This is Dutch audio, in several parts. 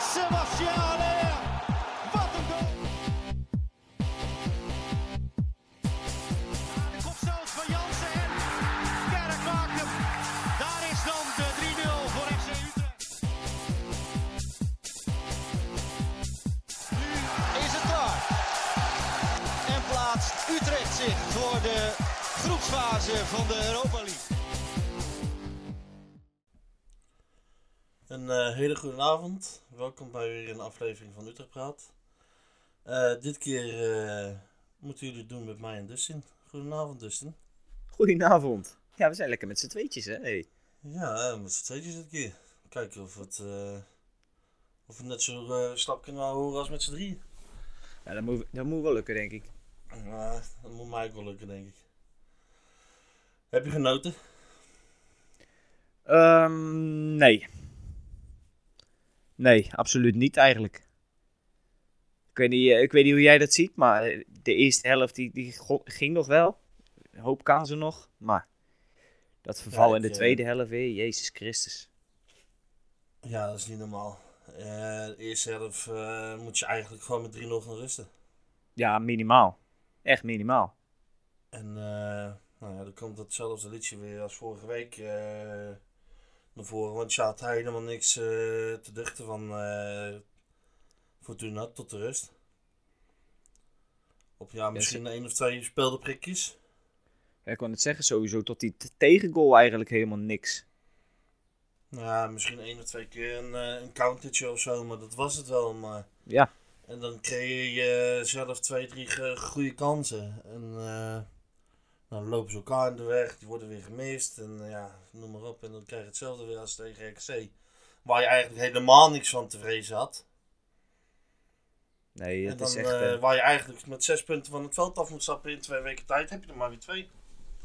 Haller. Wat een goal. De kopstoot van Jansen en Kerk maakt hem. Daar is dan de 3-0 voor FC Utrecht. Nu is het klaar. En plaatst Utrecht zich voor de groepsfase van de Europa League. Een eh, hele goede avond. Welkom bij weer een aflevering van Utrecht Praat. Eh, dit keer eh, moeten jullie het doen met mij en Dustin. Goedenavond Dustin. Goedenavond. Ja, we zijn lekker met z'n tweetjes, hè? Hey. Ja, eh, met z'n tweetjes dit keer. Kijken of, het, of we net zo slap kunnen horen als met z'n drieën. Ja, dat moet, dat moet wel lukken, denk ik. Ja, dat moet mij ook wel lukken, denk ik. Heb je genoten? Ehm, nee. Nee, absoluut niet eigenlijk. Ik weet niet, eh, ik weet niet hoe jij dat ziet, maar eh, de eerste helft die, die ging nog wel. Een hoop kansen nog, maar dat verval Ja, in de eh, tweede helft weer, Jezus Christus. Ja, dat is niet normaal. De eerste helft moet je eigenlijk gewoon met 3-0 gaan rusten. Ja, minimaal. Echt minimaal. En eh, nou ja, dan komt hetzelfde liedje weer als vorige week naar voren. Want je had helemaal niks eh, te duchten van eh Fortuna tot de rust. Op ja, misschien één of twee speelde prikjes. Ja, ik kon het zeggen, sowieso tot die tegengoal eigenlijk helemaal niks. Nou ja, misschien één of twee keer een, eh, een countertje of zo, maar dat was het wel. Maar... Ja, En dan creëer je zelf twee, drie goede kansen. En eh, dan lopen ze elkaar in de weg, die worden weer gemist. En eh, ja, noem maar op. En dan krijg je hetzelfde weer als tegen RKC. Waar je eigenlijk helemaal niks van te vrezen had. nee, en het dan, is echt... eh, waar je eigenlijk met zes punten van het veld af moet stappen in twee weken tijd, heb je er maar weer twee.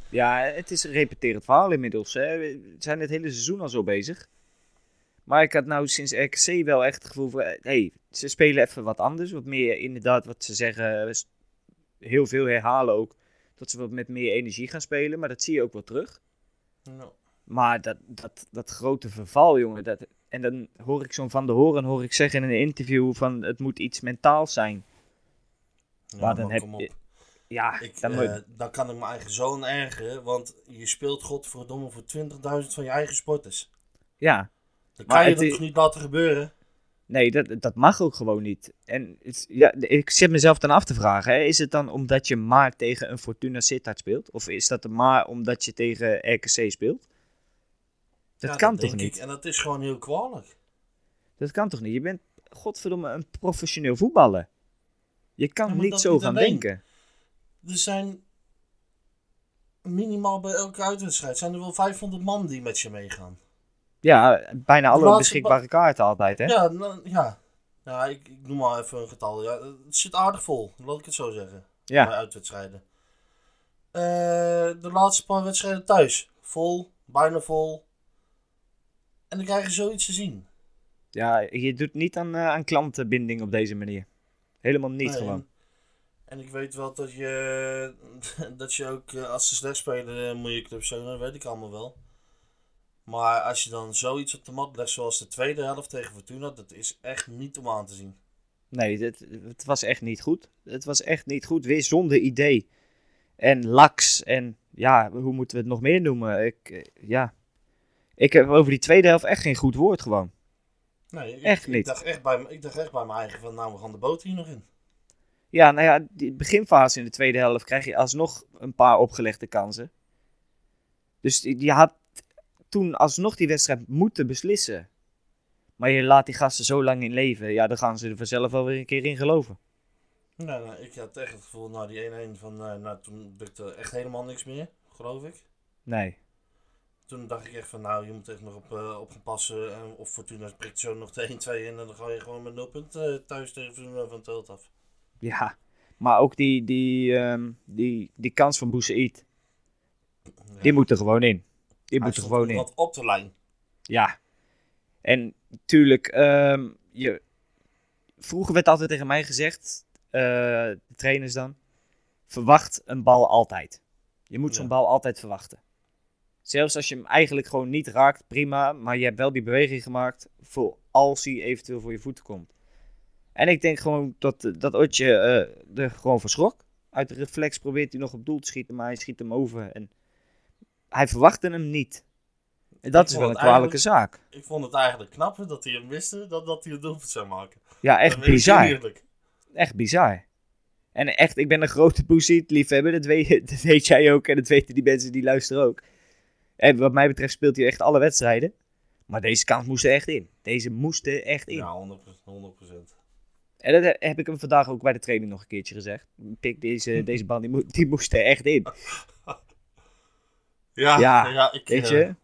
Ja, het is een repeterend verhaal inmiddels. Hè. We zijn het hele seizoen al zo bezig. Maar ik had nou sinds RKC wel echt het gevoel van... hey, ze spelen even wat anders. Wat meer inderdaad wat ze zeggen. Heel veel herhalen ook. Dat ze wat met meer energie gaan spelen. Maar dat zie je ook wel terug. Nou, Maar dat, dat, dat grote verval, jongen. Dat, en dan hoor ik zo'n Van de Horen hoor ik zeggen in een interview van... Het moet iets mentaals zijn. ja, Maar dan heb je-. Ja, Ik, dan eh, dan kan ik mijn eigen zoon ergeren, want je speelt godverdomme voor 20.000 van je eigen sporters. ja. Dan Maar kan je het dat i- toch niet laten gebeuren? Nee, dat, dat mag ook gewoon niet. En het, ja, ik zit mezelf dan af te vragen: hè, is het dan omdat je maar tegen een Fortuna Sittard speelt? Of is dat maar omdat je tegen RKC speelt? Dat Ja, kan toch denk niet? ik. En dat is gewoon heel kwalijk. Dat kan toch niet? Je bent, godverdomme, een professioneel voetballer. Je kan Ja, niet zo gaan alleen. denken. Er zijn minimaal bij elke uitwedstrijd zijn er wel 500 man die met je meegaan. Ja, bijna alle laatste beschikbare kaarten altijd, hè? Ja, nou, ja. ja ik, ik noem maar even een getal. Ja, het zit aardig vol, laat ik het zo zeggen. Bij Ja, uitwedstrijden. Eh, de laatste paar wedstrijden thuis. Vol, bijna vol. En dan krijg je zoiets te zien. ja je doet niet aan, eh, aan klantenbinding op deze manier. Helemaal niet Nee, gewoon. En, ik weet wel dat je, dat je ook eh, als ze slecht spelen moet je club zijn, dat weet ik allemaal wel. Maar als je dan zoiets op de mat legt zoals de tweede helft tegen Fortuna, dat is echt niet om aan te zien. Nee, het, het was echt niet goed. Het was echt niet goed. Weer zonder idee. En laks. En ja, hoe moeten we het nog meer noemen? Ik, eh, ja. Ik heb over die tweede helft echt geen goed woord gewoon. Nee, ik, Echt ik niet. dacht echt bij, ik dacht echt bij mijn eigen van, nou we gaan de boot hier nog in. Ja, nou ja, die beginfase in de tweede helft krijg je alsnog een paar opgelegde kansen. Dus die- je had toen alsnog die wedstrijd moeten beslissen. Maar je laat die gasten zo lang in leven. Ja, dan gaan ze er vanzelf wel weer een keer in geloven. Nee, ik had echt het gevoel, nou die 1-1 van, eh, nou toen lukte echt helemaal niks meer, geloof ik. Nee. Toen dacht ik echt van, nou je moet echt nog op, eh, op gaan passen. En of Fortuna prikt zo nog de 1-2 in en dan ga je gewoon met 0 punten eh, thuis tegen Fortuna van veld af. Ja, maar ook die, die, ehm, die, die kans van Boussaïd, Ja. die moet er gewoon in. Hij moet er gewoon in. wat op de lijn. Ja. En natuurlijk, ehm, je, vroeger werd altijd tegen mij gezegd, eh, de trainers dan, verwacht een bal altijd. Je moet zo'n bal altijd verwachten. Zelfs als je hem eigenlijk gewoon niet raakt, prima. Maar je hebt wel die beweging gemaakt voor als hij eventueel voor je voeten komt. En ik denk gewoon dat, dat Otje eh, er gewoon van schrok. Uit de reflex probeert hij nog op doel te schieten, maar hij schiet hem over. En hij verwachtte hem niet. En dat Ik is wel een het kwalijke zaak. Ik vond het eigenlijk knapper dat hij hem wiste dan dat hij een doelpunt zou maken. Ja, echt bizar. Echt bizar. En echt, ik ben een grote Boezit liefhebber. Dat weet, dat weet jij ook en dat weten die mensen die luisteren ook. En wat mij betreft speelt hij echt alle wedstrijden. Maar deze kans moest er echt in. Deze moest er echt in. Ja, 100%. En dat he- heb ik hem vandaag ook bij de training nog een keertje gezegd. Pik, deze, deze bal die, mo- die moest er echt in. Ja, Ja, ja, ik, Weet eh, je?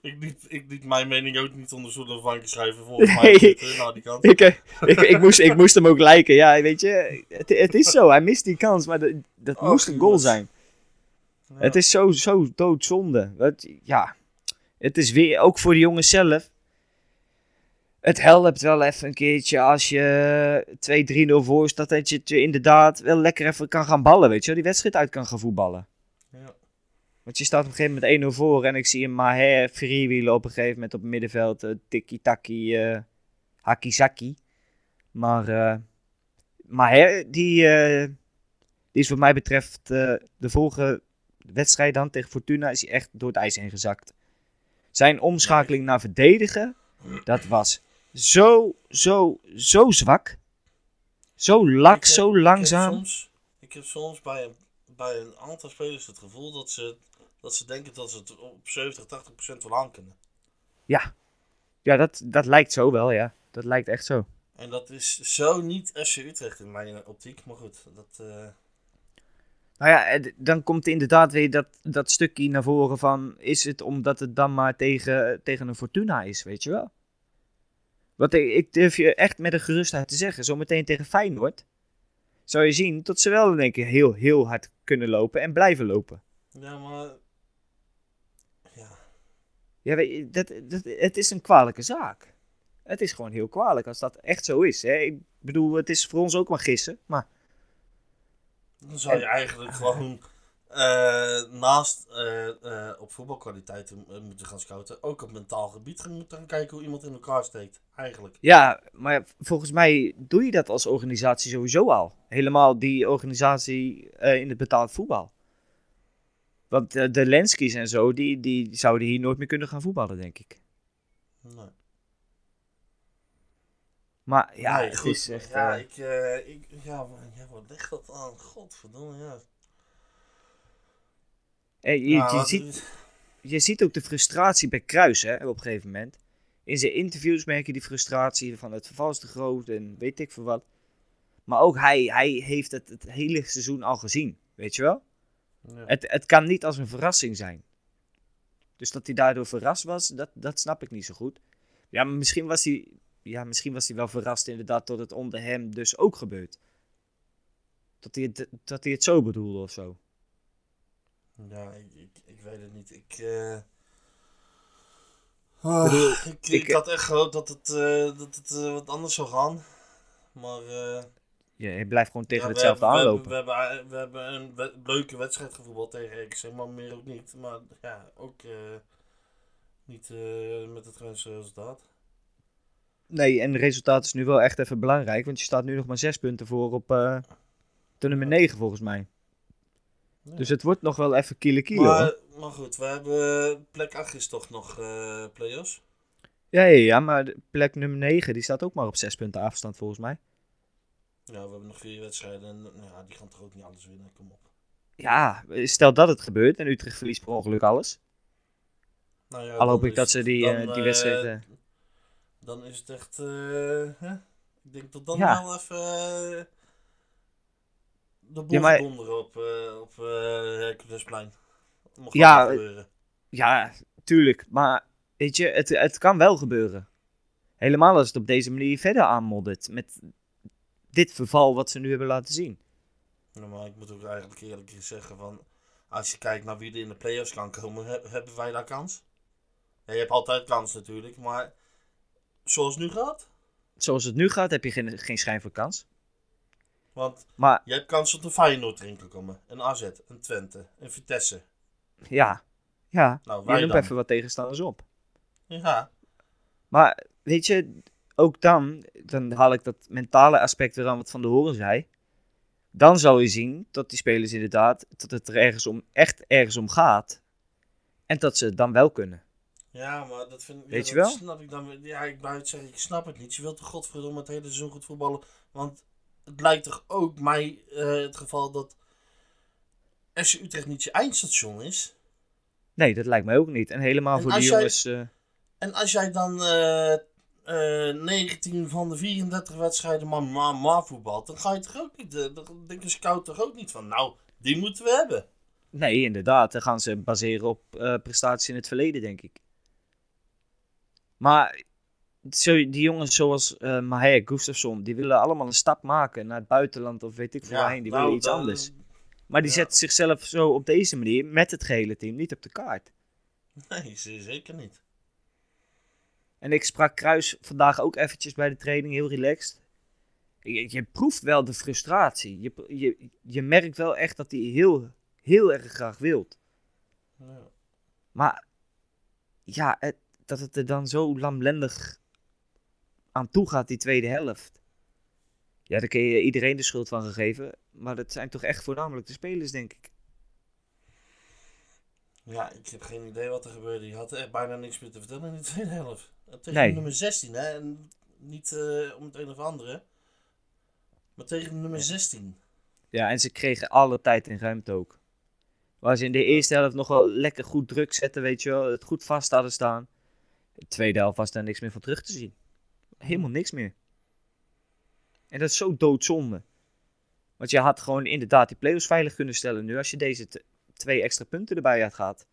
ik, liet, ik liet mijn mening ook niet onder stoel en vanken schrijven. Volgens mij Twitter, naar die kant. Ik, eh, ik, ik, moest, ik moest hem ook liken. Ja, weet je. Het, het is zo. Hij mist die kans. Maar dat, dat Och, moest een goal zijn. Ja. Het is zo, zo doodzonde. Het, ja, het is weer, ook voor de jongens zelf. Het helpt wel even een keertje als je 2-3-0 voor staat. Dat je inderdaad wel lekker even kan gaan ballen. Weet je wel, die wedstrijd uit kan gaan voetballen. Want je staat op een gegeven moment 1-0 voor. En ik zie een Maher freewheelen op een gegeven moment op het middenveld. eh, Tiki-taki, eh haki-zaki. Maar eh Maher, die, die is wat mij betreft de volgende wedstrijd dan tegen Fortuna is hij echt door het ijs heen gezakt. Zijn omschakeling naar verdedigen, dat was zo, zo, zo zwak. Zo lak, heb- zo Ik heb langzaam. soms, ik heb soms bij, een- bij een aantal spelers het gevoel dat ze, dat ze denken dat ze het op 70, 80 procent wel aan kunnen. Ja, ja dat, dat lijkt zo wel, ja. Dat lijkt echt zo. En dat is zo niet FC Utrecht in mijn optiek. Maar goed, dat... eh, Nou ja, dan komt inderdaad weer dat, dat stukje naar voren van... is het omdat het dan maar tegen, tegen een Fortuna is, weet je wel? Want ik, ik durf je echt met een gerustheid te zeggen... zometeen tegen Feyenoord... zou je zien dat ze wel in één keer heel, heel hard kunnen lopen en blijven lopen. ja, maar... Ja, weet je, dat, dat, het is een kwalijke zaak. Het is gewoon heel kwalijk als dat echt zo is. Hè? Ik bedoel, het is voor ons ook maar gissen, maar... dan zou je eigenlijk gewoon... eh, naast eh, eh, op voetbalkwaliteiten moeten gaan scouten, ook op mentaal gebied gaan moeten gaan kijken hoe iemand in elkaar steekt. Eigenlijk. Ja, maar volgens mij doe je dat als organisatie sowieso al. Helemaal die organisatie in het betaald voetbal. Want eh, de Lenskis en zo, die, die zouden hier nooit meer kunnen gaan voetballen, denk ik. Nee. Maar ja, Nee, het goed. is echt... Ja, eh, ik, eh, ik, ja, ja, wat ligt dat aan? Godverdomme, ja. eh, je, wat- ziet, je ziet ook de frustratie bij Kruis, hè, op een gegeven moment. In zijn interviews merk je die frustratie van het verval is te groot en weet ik veel wat. Maar ook hij, hij heeft het het hele seizoen al gezien, weet je wel? Ja. Het, het kan niet als een verrassing zijn. Dus dat hij daardoor verrast was, dat, dat snap ik niet zo goed. Ja, maar misschien was hij, ja, misschien was hij wel verrast inderdaad dat het onder hem dus ook gebeurt. Dat hij het, dat hij het zo bedoelde of zo. Ja, ik, ik, ik weet het niet. Ik, eh, ah, bedoel, ik, ik, ik- had echt gehoopt dat het, eh, dat het eh, wat anders zou gaan. Maar eh, Ja, hij blijft gewoon tegen ja, hetzelfde hebben- aanlopen. We hebben, we hebben, we hebben een we- leuke wedstrijd gevoetbald tegen RKC, maar meer ook niet. Maar ja, ook eh, niet eh, met het gewenste resultaat. Nee, en het resultaat is nu wel echt even belangrijk, want je staat nu nog maar zes punten voor op eh, de nummer 9 volgens mij. Ja. Dus het wordt nog wel even kiele kilo. maar, maar goed, we hebben plek 8 is toch nog eh play-offs. Ja, ja, ja, maar plek nummer 9 die staat ook maar op zes punten afstand volgens mij. Ja, we hebben nog vier wedstrijden en nou ja, die gaan toch ook niet alles winnen. Kom op. Ja, stel dat het gebeurt en Utrecht verliest per ongeluk alles. Nou ja, Al hoop ik dat ze die, dan, eh, die eh, wedstrijd... eh, Dan is het echt. eh, hè? Ik denk dat dan Ja. wel even. eh, de boel Ja, maar- donderen op, eh op eh Herculesplein. Mocht Ja, dat gebeuren. Ja, tuurlijk. Maar weet je, het, het kan wel gebeuren. Helemaal als het op deze manier verder aanmoddert. Met dit verval wat ze nu hebben laten zien. Ja, maar ik moet ook eigenlijk eerlijk zeggen: van, als je kijkt naar wie er in de play-offs kan komen, he- hebben wij daar kans? Ja, je hebt altijd kans natuurlijk, maar zoals het nu gaat. Zoals het nu gaat, heb je geen, geen schijn van kans. Want Maar je hebt kans op de Feyenoord erin te komen. Een AZ, een Twente, een Vitesse. ja, Ja, Nou, je wij noemt dan. even wat tegenstanders op. Ja, Maar weet je, ook dan, dan haal ik dat mentale aspect weer aan wat Van de Horen zei. Dan zal je zien dat die spelers inderdaad, dat het er ergens om, echt ergens om gaat. En dat ze het dan wel kunnen. ja, maar dat vind Weet ja, je dat wel? Snap ik dan, ja, ik het zeggen, ik snap het niet. Je wilt toch godverdomme het hele seizoen goed voetballen. Want het lijkt toch ook mij eh, het geval dat FC Utrecht niet je eindstation is. Nee, dat lijkt mij ook niet. En helemaal En voor die als jij- jongens. eh, En als jij dan eh, eh, 19 van de 34 wedstrijden maar, maar, maar voetbalt, dan ga je toch ook niet, eh, dan denkt een scout toch ook niet van, nou, die moeten we hebben. nee, inderdaad. Dan gaan ze baseren op eh, prestaties in het verleden, denk ik. Maar zo, die jongens zoals eh Maher, Gustafsson, die willen allemaal een stap maken naar het buitenland of weet ik veel waarheen. Die nou, willen iets dan- anders. Maar die ja. zetten zichzelf zo op deze manier met het gehele team niet op de kaart. Nee, ze- zeker niet. En ik sprak Kruis vandaag ook eventjes bij de training, heel relaxed. Je, je proeft wel de frustratie. Je, je, je merkt wel echt dat hij heel, heel erg graag wilt. Ja. Maar ja, het, dat het er dan zo lamlendig aan toe gaat, die tweede helft. Ja, daar kun je iedereen de schuld van gegeven. Maar dat zijn toch echt voornamelijk de spelers, denk ik. Ja, ik heb geen idee wat er gebeurde. Je had echt bijna niks meer te vertellen in de tweede helft. Tegen Nee. nummer 16, hè. En niet eh, om het een of andere. Maar tegen nummer 16. Ja, en ze kregen alle tijd en ruimte ook. Waar ze in de eerste helft nog wel lekker goed druk zetten, weet je wel. Het goed vast hadden staan. De tweede helft was daar niks meer van terug te zien. Helemaal niks meer. En dat is zo doodzonde. Want je had gewoon inderdaad die play-offs veilig kunnen stellen nu. Als je deze twee extra punten erbij had gehad.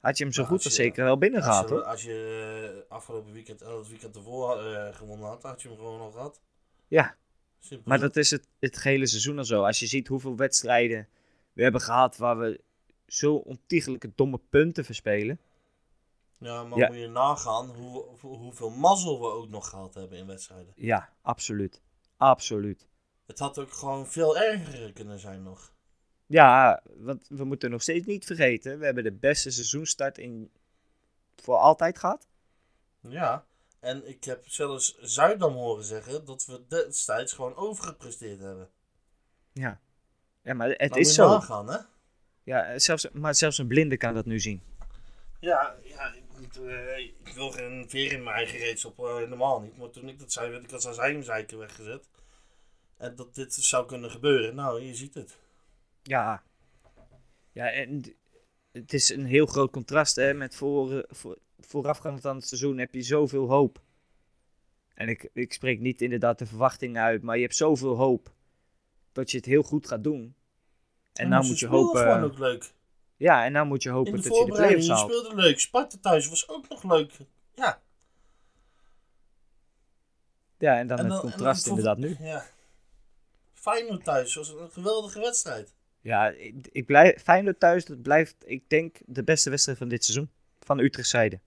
Had je hem zo goed als je- zeker wel binnen gehad hoor. als je eh, afgelopen weekend, eh, het weekend ervoor eh, gewonnen had, had je hem gewoon al gehad. Ja, Simpel. maar dat is het, het gehele seizoen al zo. Als je ziet hoeveel wedstrijden we hebben gehad waar we zo ontiegelijke domme punten verspelen. Ja, maar Ja. moet je nagaan hoe, hoe- hoeveel mazzel we ook nog gehad hebben in wedstrijden. Ja, absoluut. Absoluut. Het had ook gewoon veel erger kunnen zijn nog. Ja, want we moeten nog steeds niet vergeten. We hebben de beste seizoenstart in voor altijd gehad. Ja, en ik heb zelfs Zuidam horen zeggen dat we destijds gewoon overgepresteerd hebben. Ja. Ja, maar het Nou, is zo. nagaan, hè? Ja, zelfs, maar zelfs een blinde kan dat nu zien. Ja, ja ik, eh, ik wil geen veer in mijn eigen reet stoppen, helemaal niet. Maar toen ik dat zei, werd ik als heimzeiker weggezet. En dat dit zou kunnen gebeuren. Nou, je ziet het. Ja. Ja, en het is een heel groot contrast hè, met voor, voor, voorafgaand aan het seizoen heb je zoveel hoop. En ik, ik spreek niet inderdaad de verwachtingen uit, maar je hebt zoveel hoop dat je het heel goed gaat doen. En nou moet je hopen. gewoon ook leuk. Ja, en nou moet je hopen dat je de play-offs voorbereiding, je haalt. speelde leuk. Sparta thuis was ook nog leuk. Ja. Ja, en dan En het en contrast dan- inderdaad nu. Ja. Feyenoord thuis was een geweldige wedstrijd. Ja, ik, ik blijf, Feyenoord thuis, dat blijft, ik denk, de beste wedstrijd van dit seizoen. Van de Utrecht zijde.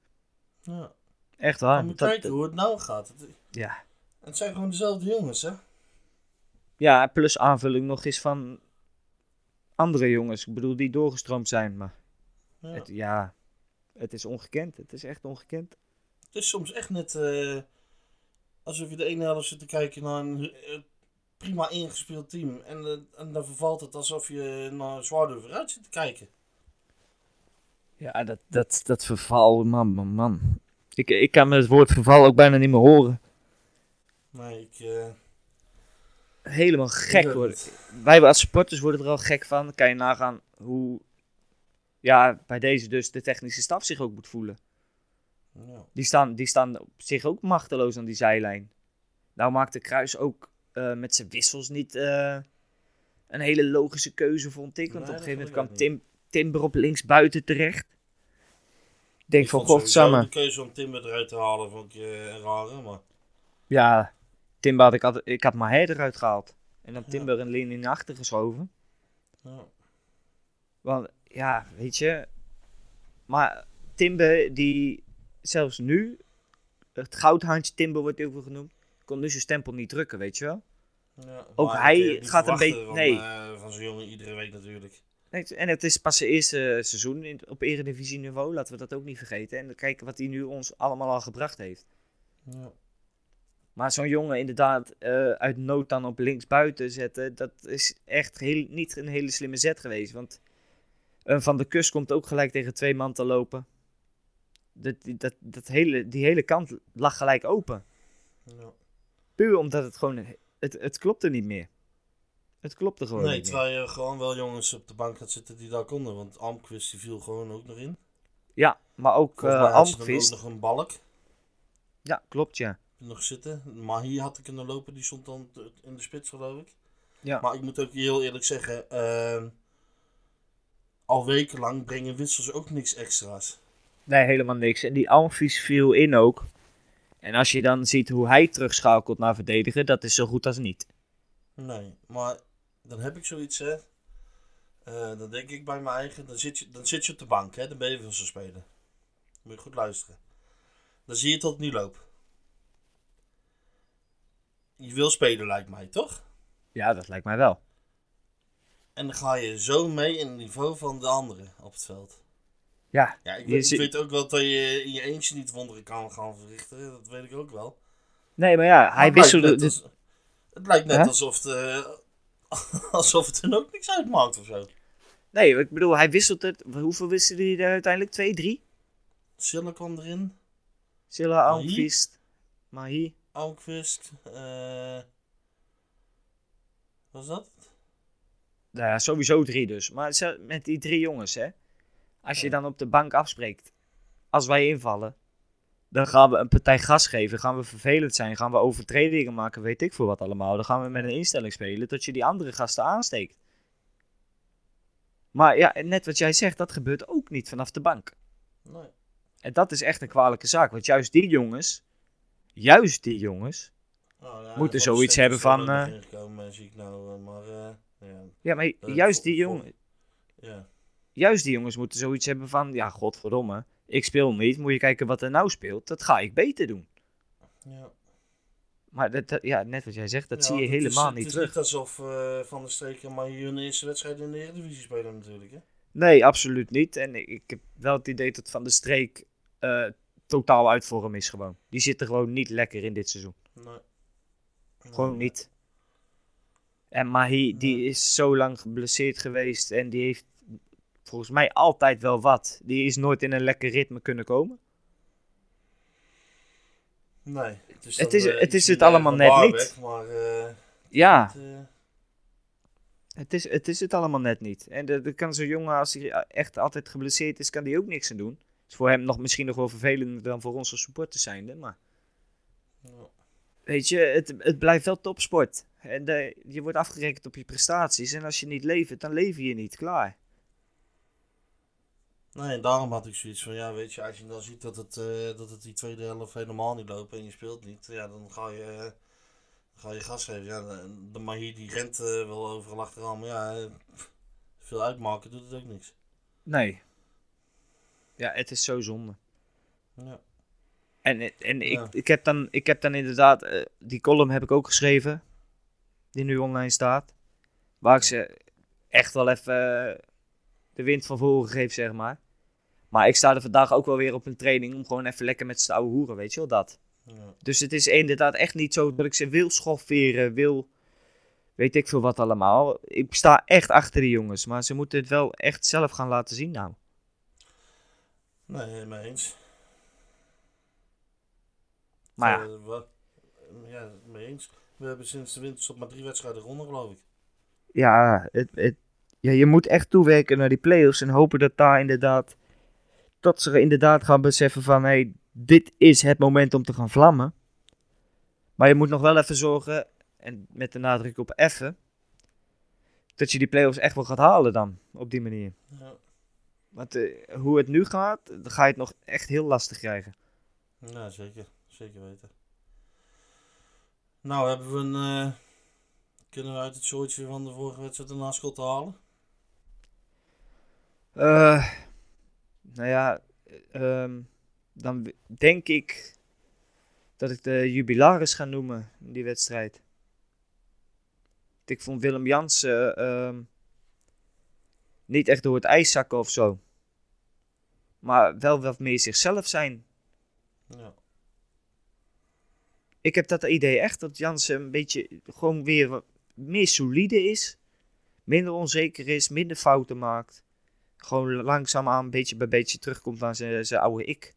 Ja. Echt waar. moeten Dat- kijken hoe het nou gaat. Het, ja. het zijn gewoon dezelfde jongens, hè? ja, plus aanvulling nog eens van andere jongens. Ik bedoel, die doorgestroomd zijn. Maar Ja. Het, ja, het is ongekend. Het is echt ongekend. Het is soms echt net eh, alsof je de ene helft zit te kijken naar een eh, prima ingespeeld team. En, eh, en dan vervalt het alsof je naar Zwaarder vooruit zit te kijken. Ja, dat, dat, dat verval, man, man, man. Ik, ik kan het woord verval ook bijna niet meer horen. Nee, ik... eh, Helemaal gek worden. Wij als supporters worden er al gek van. Dan kan je nagaan hoe, ja, bij deze dus de technische staf zich ook moet voelen. Ja. Die staan, die staan op zich ook machteloos aan die zijlijn. Nou maakte Kruis ook eh, met zijn wissels niet eh, een hele logische keuze, vond ik. Want Nee, op een gegeven moment kwam Tim, Timber op links buiten terecht. Ik denk Ik van, godsamme. De keuze om Timber eruit te halen vond ik eh, een rare, maar... Ja, Timber had ik, altijd, ik had Maher eruit gehaald. En dan Ja. Timber en Lin in achter geschoven. Ja. Want ja, weet je. Maar Timber, die zelfs nu, het goudhaantje Timber wordt heel veel genoemd, kon nu zijn stempel niet drukken, weet je wel. Ja, Ook hij eh, gaat een beetje- nee. eh, van zo'n jongen iedere week natuurlijk. Nee, en het is pas zijn eerste seizoen in, op eredivisie niveau, laten we dat ook niet vergeten. En dan kijken wat hij nu ons allemaal al gebracht heeft. Ja. Maar zo'n jongen inderdaad eh, uit nood dan op links buiten zetten, dat is echt heel, niet een hele slimme zet geweest. Want een Van de Kust komt ook gelijk tegen twee man te lopen. Dat, dat, dat hele, die hele kant lag gelijk open. Ja. Puur omdat het gewoon, het, het klopte niet meer. Het klopte gewoon Nee, niet meer. terwijl je gewoon wel jongens op de bank gaat zitten die daar konden. Want Almqvist die viel gewoon ook nog in. Ja, maar ook uh, had ook nog een balk Ja, klopt ja. nog zitten. Maar hier had ik kunnen lopen, die stond dan in de spits geloof ik. Ja. Maar ik moet ook heel eerlijk zeggen, ehm, al wekenlang brengen wissels ook niks extra's. Nee, helemaal niks. En die Almqvist viel in ook. En als je dan ziet hoe hij terugschakelt naar verdedigen, dat is zo goed als niet. Nee, maar dan heb ik zoiets, hè. Eh, dan denk ik bij mijn eigen, dan zit je, dan zit je op de bank, hè. Dan ben je veel zo spelen. Moet je goed luisteren. Dan zie je tot nu loop. Je wil spelen, lijkt mij, toch? Ja, dat lijkt mij wel. En dan ga je zo mee in het niveau van de anderen op het veld. Ja, Ja, ik, weet, ik zit- weet ook wel dat je in je eentje niet wonderen kan gaan verrichten. Dat weet ik ook wel. nee, maar ja, hij het wisselde. net dus- het lijkt net alsof het, alsof het er ook niks uitmaakt of zo. Nee, ik bedoel, hij wisselt het. Hoeveel wisselde hij er uiteindelijk? Twee, drie? Silla kwam erin. Silla, Mahi? Almqvist, Mahi. Almqvist. eh was dat? Nou ja, sowieso drie dus. Maar met die drie jongens, hè. Als je dan op de bank afspreekt. Als wij invallen. Dan gaan we een partij gas geven. Gaan we vervelend zijn. Gaan we overtredingen maken. Weet ik veel wat allemaal. Dan gaan we met een instelling spelen. Tot je die andere gasten aansteekt. Maar ja, net wat jij zegt. Dat gebeurt ook niet vanaf de bank. Nee. En dat is echt een kwalijke zaak. Want juist die jongens. Juist die jongens. Nou, ja, Moeten zoiets hebben van, eh, zie ik nou, eh, maar eh, ja. Ja, maar juist die jongens. ja. Juist die jongens moeten zoiets hebben van, ja, godverdomme, ik speel niet, moet je kijken wat er nou speelt, dat ga ik beter doen. ja. Maar dat, dat- ja, net wat jij zegt, dat Ja, zie je het helemaal is, niet Het terug. niet alsof eh, Van der Streek maar hier hun eerste wedstrijd in de Eredivisie spelen natuurlijk. Hè? Nee, absoluut niet. En ik, heb wel het idee dat Van de Streek eh, totaal uit vorm is gewoon. Die zit er gewoon niet lekker in dit seizoen. Nee. Gewoon Nee. niet. En Mahi, die is zo lang geblesseerd geweest en die heeft volgens mij altijd wel wat. Die is nooit in een lekker ritme kunnen komen. Nee. Het is, Het dan, is- eh, het is allemaal net niet. Maar eh, Ja, het, eh, Het is, het is het allemaal net niet. En dat kan zo'n jongen, als hij echt altijd geblesseerd is, kan hij ook niks aan doen. is voor hem nog misschien nog wel vervelender dan voor onze supporters zijnde. Maar ja. weet je, het, het blijft wel topsport. En de, je wordt afgerekend op je prestaties. En als je niet levert, dan lever je niet. Klaar. Nee, daarom had ik zoiets van, ja, weet je, als je dan ziet dat het, eh, dat het die tweede helft helemaal niet loopt en je speelt niet, ja, dan ga je, eh, ga je gas geven. Ja, de, de die rent eh, wel overal achteraan, maar ja, veel uitmaken doet het ook niks. Nee. Ja, het is zo zonde. Ja. En, en ik, Ja. ik, heb dan, ik heb dan inderdaad, die column heb ik ook geschreven, die nu online staat. Waar ik ze echt wel even de wind van voren geef, zeg maar. Maar ik sta er vandaag ook wel weer op een training om gewoon even lekker met z'n ouwe hoeren, weet je wel, dat. Ja. Dus het is inderdaad echt niet zo dat ik ze wil schofferen, wil, weet ik veel wat allemaal. Ik sta echt achter die jongens, maar ze moeten het wel echt zelf gaan laten zien nou. Nee, mee eens. Maar ja. Eh, wat, ja, mee eens. We hebben sinds de winterstop maar drie wedstrijden gewonnen, geloof ik. ja, het, het, ja, je moet echt toewerken naar die play-offs en hopen dat daar inderdaad, dat ze inderdaad gaan beseffen van, hé, hey, dit is het moment om te gaan vlammen. Maar je moet nog wel even zorgen, en met de nadruk op even, dat je die play-offs echt wel gaat halen dan, op die manier. Ja. Want eh, hoe het nu gaat, dan ga je het nog echt heel lastig krijgen. Ja, zeker. Zeker weten. Nou, hebben we een... eh, kunnen we uit het soortje van de vorige wedstrijd een naschot halen? Eh, nou ja, ehm, dan denk ik dat ik de jubilaris ga noemen in die wedstrijd. Ik vond Willem Jansen ehm, Niet echt door het ijs zakken of zo. Maar wel wat meer zichzelf zijn. Ja. Ik heb dat idee echt dat Jansen een beetje gewoon weer meer solide is. Minder onzeker is, minder fouten maakt. Gewoon langzaamaan, beetje bij beetje terugkomt naar zijn zijn oude ik.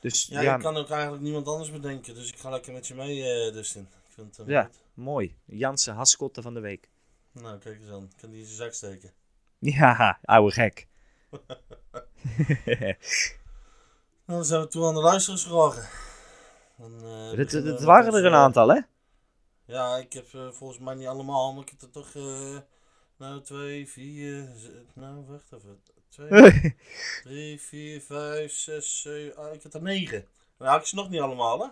Dus Ja, ja, ik kan ook eigenlijk niemand anders bedenken. Dus ik ga lekker met je mee, eh Dustin. Ik vind het Ja. goed. mooi. Jansen, haskotten van de week. Nou, kijk eens aan. Ik kan die in zijn zak steken. Ja, oude gek. Nou, dan zijn we toe aan de eh, beginnen het we waren er een eh, aantal, hè? Ja, ik heb eh, volgens mij niet allemaal, maar ik heb er toch, eh, nou, twee, vier, z- nou, wacht even. Twee, drie, vier, vijf, zes, zeven, ah, ik heb er negen. Nou, had ik ze nog niet allemaal, hè?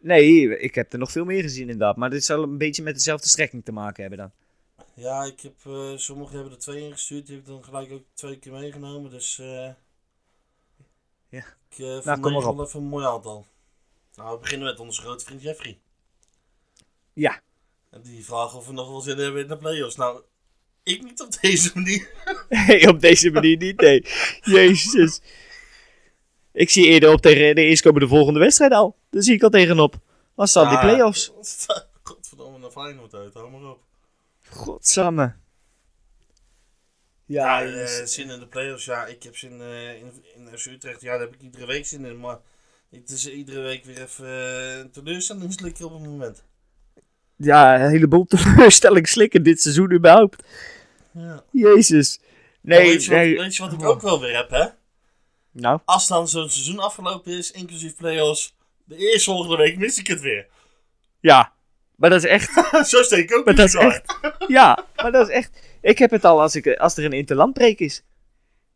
nee, ik heb er nog veel meer gezien inderdaad. Maar dit zal een beetje met dezelfde strekking te maken hebben dan. Ja, ik heb, eh, sommigen hebben er twee ingestuurd, die heb ik dan gelijk ook twee keer meegenomen, dus eh Ja. ik uh, Nou, kom maar op. even een mooi aantal. Nou, we beginnen met onze grote vriend Jeffrey. Ja. En die vragen of we nog wel zin hebben in de play-offs. Nou, ik niet op deze manier. Nee, op deze manier niet, nee. Jezus. Ik zie eerder op tegen de eerstkomende volgende wedstrijd al. Daar zie ik al tegenop. Wat staan die play-offs? Godverdomme, naar Feyenoord uit, hou maar op. Godsamme. Ja, Ja, eh, zin in de play-offs. Ja, ik heb zin eh, in, in FC Utrecht. Ja, daar heb ik iedere week zin in. Maar het is iedere week weer even eh, een teleurstelling op het moment. Ja, een heleboel teleurstelling slikken dit seizoen überhaupt. Ja. Jezus. Nee, weet, je wat, nee. weet je wat ik ook wel weer heb, hè? Nou, Als dan zo'n seizoen afgelopen is, inclusief play-offs, de eerste volgende week mis ik het weer. ja. Maar dat is echt... Zo steek ik ook Maar dat is echt... Ja, maar dat is echt... Ik heb het al als, ik, als er een interlandbreek is.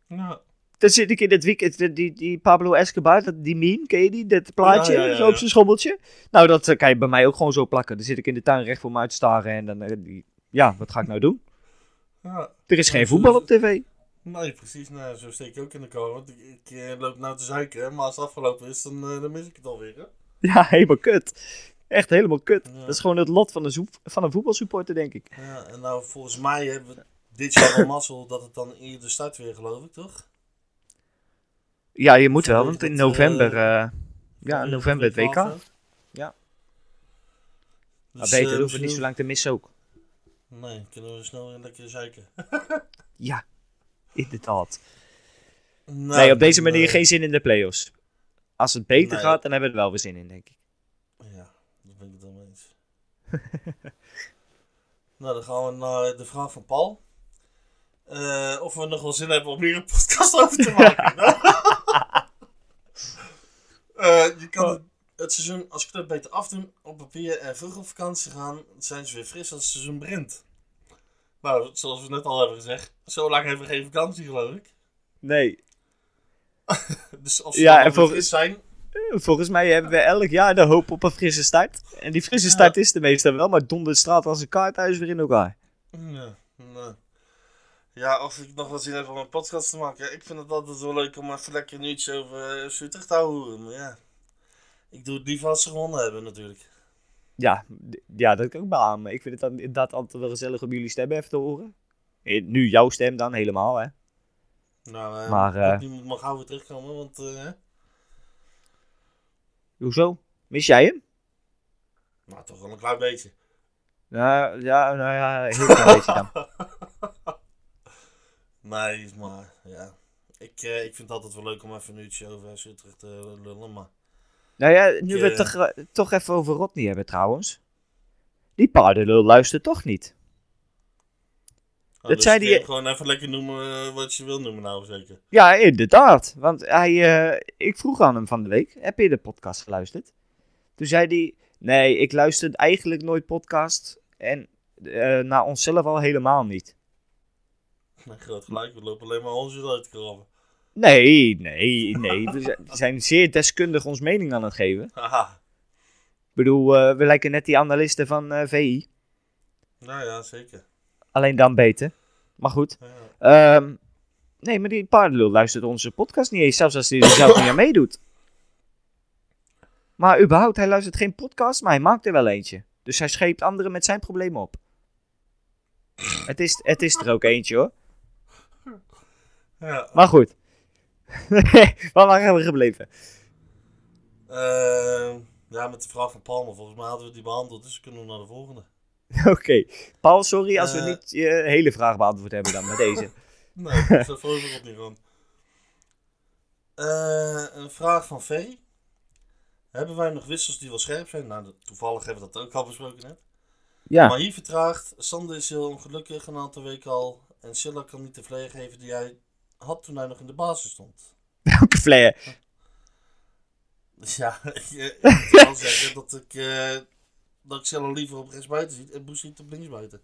Ja. Dan zit ik in het weekend, die, die, die Pablo Escobar, dat, die meme, ken je die? Dat plaatje, Ja, ja, ja, zo op zijn schommeltje. Nou, dat eh, kan je bij mij ook gewoon zo plakken. Dan zit ik in de tuin recht voor me uit te staren en dan, eh, ja, wat ga ik nou doen? ja. Er is geen voetbal op tv. Nee, precies. Nou, zo steek ik ook in de kou. Want ik, ik eh, loop nou te zeiken, maar als het afgelopen is, dan, dan mis ik het alweer. Hè? Ja, helemaal kut. Echt helemaal kut. Ja. Dat is gewoon het lot van een, zoep- van een voetbalsupporter, denk ik. Ja, en nou, volgens mij hebben we dit jaar wel mazzel dat het dan eerder start weer, geloof ik, toch? Ja, je moet wel, want in november, eh, eh, ja, in november het WK. Ja. Maar Dus, beter, hoeven we niet zo lang te missen ook. Nee, kunnen we snel weer lekker zeiken. Ja, inderdaad. Nou, nee, op deze manier eh, geen zin in de play-offs. Als het beter Nee. gaat, dan hebben we er wel weer zin in, denk ik. Ja, dat ben ik het dan mee eens. nou, dan gaan we naar de vraag van Paul. Eh, of we nog wel zin hebben om hier een podcast over te maken. Eh, je kan het, het seizoen als club beter afdoen op papier en vroeg op vakantie gaan. Zijn ze weer fris als het seizoen begint. Nou, zoals we net al hebben gezegd, zo lang hebben we geen vakantie geloof ik. Nee, Dus als ze Ja, en fris zijn, volgens mij hebben we elk jaar de hoop op een frisse start. En die frisse Ja. start is er meestal wel, maar dondert straat als een kaarthuis weer in elkaar. Ja, nee. Ja, of ik nog wat zin heb om een podcast te maken. Ik vind het altijd wel leuk om even lekker een uurtje over uh, Utrecht te houden. Maar ja, ik doe het liever als ze gewonnen hebben natuurlijk. Ja, ja, dat kan ik beamen. Ik vind het dan inderdaad altijd wel gezellig om jullie stemmen even te horen. Eh, Nu jouw stem dan helemaal, hè? Nou, eh, Maar, eh, niemand mag gauw weer terugkomen, want eh? Hoezo? Mis jij hem? nou, toch wel een klein beetje. Nou ja, nou ja, heel klein beetje dan. Nee, maar ja. Ik, eh, ik vind het altijd wel leuk om even een uurtje over FC Utrecht te lullen, maar... Nou ja, nu Ik, we het eh, toch, eh, toch even over Rodney hebben trouwens. Die paardenlul luistert toch niet. Oh, Dat dus zei die- Gewoon even lekker noemen wat je wil noemen nou, zeker. Ja, inderdaad. Want hij, eh, ik vroeg aan hem van de week, heb je de podcast geluisterd? Toen zei hij, nee, ik luister eigenlijk nooit podcast. En eh, naar onszelf al helemaal niet. Nee, groot gelijk, we lopen alleen maar ons uit te krabben. Nee, nee, nee. We zijn- zeer deskundig ons mening aan het geven. Haha. Ik bedoel, eh, we lijken net die analisten van eh, VI. Nou ja, zeker. Alleen dan beter. Maar goed. Ja. Ehm, nee, maar die paardenlul luistert onze podcast niet eens. Zelfs als hij er zelf niet aan meedoet. Maar überhaupt, hij luistert geen podcast, maar hij maakt er wel eentje. Dus hij scheept anderen met zijn problemen op. Het is, het is er ook eentje hoor. Ja. Maar goed. Waar waren we gebleven? Eh, ja, met de vraag van Palmer. Volgens mij hadden we die behandeld, dus kunnen we naar de volgende. Oké. Paul, sorry als we Eh. niet je hele vraag beantwoord hebben dan met deze. Nee, dat staat voor op niet van. Eh, een vraag van Ferry. Hebben wij nog wissels die wel scherp zijn? Nou, toevallig hebben we dat ook al besproken net. Ja. Maar hier vertraagt. Sander is heel ongelukkig een aantal weken al. En Silla kan niet de vleer geven die hij had toen hij nog in de basis stond. Welke flair? Dus ja, ik, eh, wel zeggen dat ik, eh dat ik Silla liever op rechtsbuiten ziet en Boes op linksbuiten.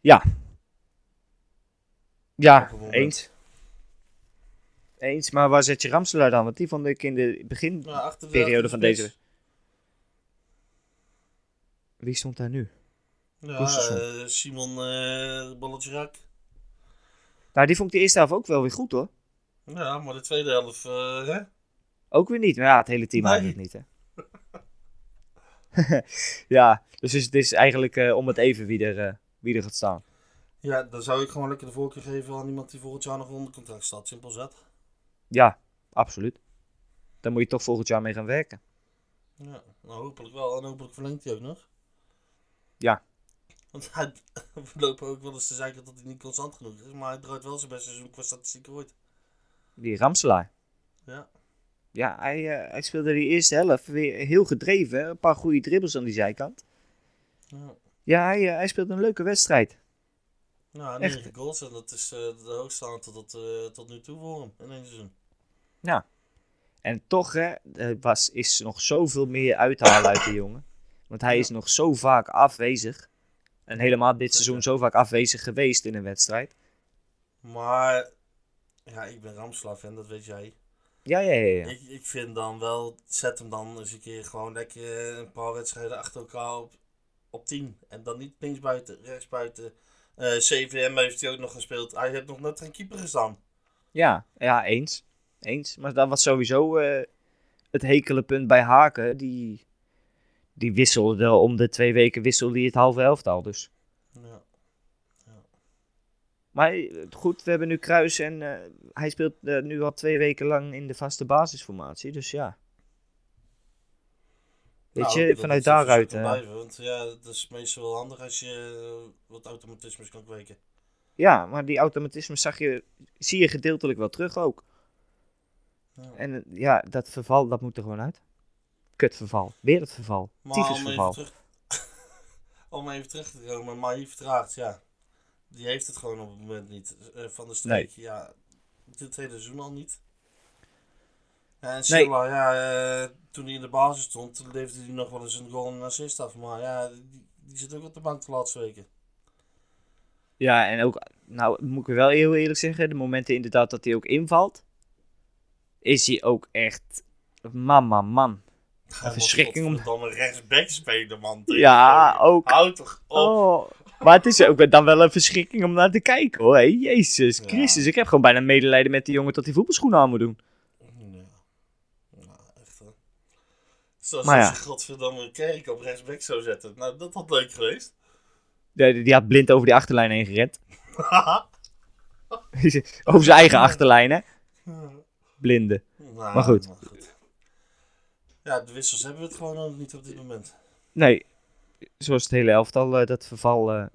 Ja. Ja, eens. Eens, maar waar zet je Ramselaar dan? Want die vond ik in de begin Ja, achter de- periode achter van de deze. Wie stond daar nu? Ja, eh, Simon uh, Balletje Rak. Nou, die vond ik de eerste helft ook wel weer goed hoor. Ja, maar de tweede helft, eh, hè? Ook weer niet. Maar ja, het hele team Nee. eigenlijk niet hè. ja, dus het is eigenlijk eh, om het even wie er, eh, wie er gaat staan. Ja, dan zou ik gewoon lekker de voorkeur geven aan iemand die volgend jaar nog onder contract staat. Simpel zet. Ja, absoluut. Daar moet je toch volgend jaar mee gaan werken. Ja, nou hopelijk wel. En hopelijk verlengt hij ook nog. Ja. Want hij, we lopen ook wel eens te zeggen dat hij niet constant genoeg is. Maar hij draait wel zijn beste seizoen qua statistiek ooit. Die Ramselaar. Ja. Ja, hij, eh, hij speelde die eerste helft weer heel gedreven. Een paar goede dribbles aan die zijkant. Ja. Ja, hij, eh, hij speelde een leuke wedstrijd. Nou, Echt. 9 goals. En dat is eh, de hoogste aantal tot, tot nu toe voor hem in één seizoen. En toch hè, er was, is nog zoveel meer uit te halen uit de jongen. Want hij Ja. is nog zo vaak afwezig. En helemaal dit seizoen zo vaak afwezig geweest in een wedstrijd. Maar, ja, ik ben Ramslav fan, dat weet jij. Ja, ja, ja. ja. Ik, ik vind dan wel, zet hem dan eens een keer gewoon lekker een paar wedstrijden achter elkaar op, op 10. En dan niet linksbuiten, rechtsbuiten. Eh CVM heeft hij ook nog gespeeld. Hij heeft nog net geen keeper gestaan. Ja, ja, eens. Eens. Maar dat was sowieso eh, het hekele punt bij Haken. Die, die wisselde om de twee weken wisselde hij het halve elftal. Dus. Ja. Maar eh, goed, we hebben nu Kruis en eh, hij speelt eh, nu al twee weken lang in de vaste basisformatie. Dus ja. Weet Nou, je, vanuit daaruit. blijven, want ja, dat is meestal wel handig als je wat automatismes kan kweken. ja, maar die automatisme zag je, zie je gedeeltelijk wel terug ook. Ja. En ja, dat verval, dat moet er gewoon uit. Kutverval. Weer het verval. Maar om even, Tyfusverval. terug, om even terug te komen, maar hier vertraagt, ja. Die heeft het gewoon op het moment niet. Eh, van de streek, ja. Dit hele seizoen al niet. En Nee. Ja, eh, toen hij in de basis stond, toen leverde hij nog wel eens een goal en een assist af. Maar ja, die, die zit ook op de bank de laatste weken. Ja, en ook, nou moet ik wel heel eerlijk zeggen, de momenten inderdaad dat hij ook invalt, is hij ook echt, man, man, verschrikking om- Dan een rechtsback spelen, man. Ja, ook. Houd toch op. Oh, maar het is ook dan wel een verschrikking om naar te kijken hoor. Hé, Jezus Ja. Christus, ik heb gewoon bijna medelijden met die jongen dat hij voetbalschoenen aan moet doen. Ja. Nou, echt hè. Zoals Maar ja. je godverdamme kerk op rechtsback zou zetten. Nou, dat had leuk geweest. Die, die had blind over die achterlijn heen gerend. over zijn eigen achterlijn hè. Blinde. Nou, Maar goed. Ja, de wissels hebben we het gewoon nog niet op dit moment. Nee, zoals het hele elftal eh, dat verval eh,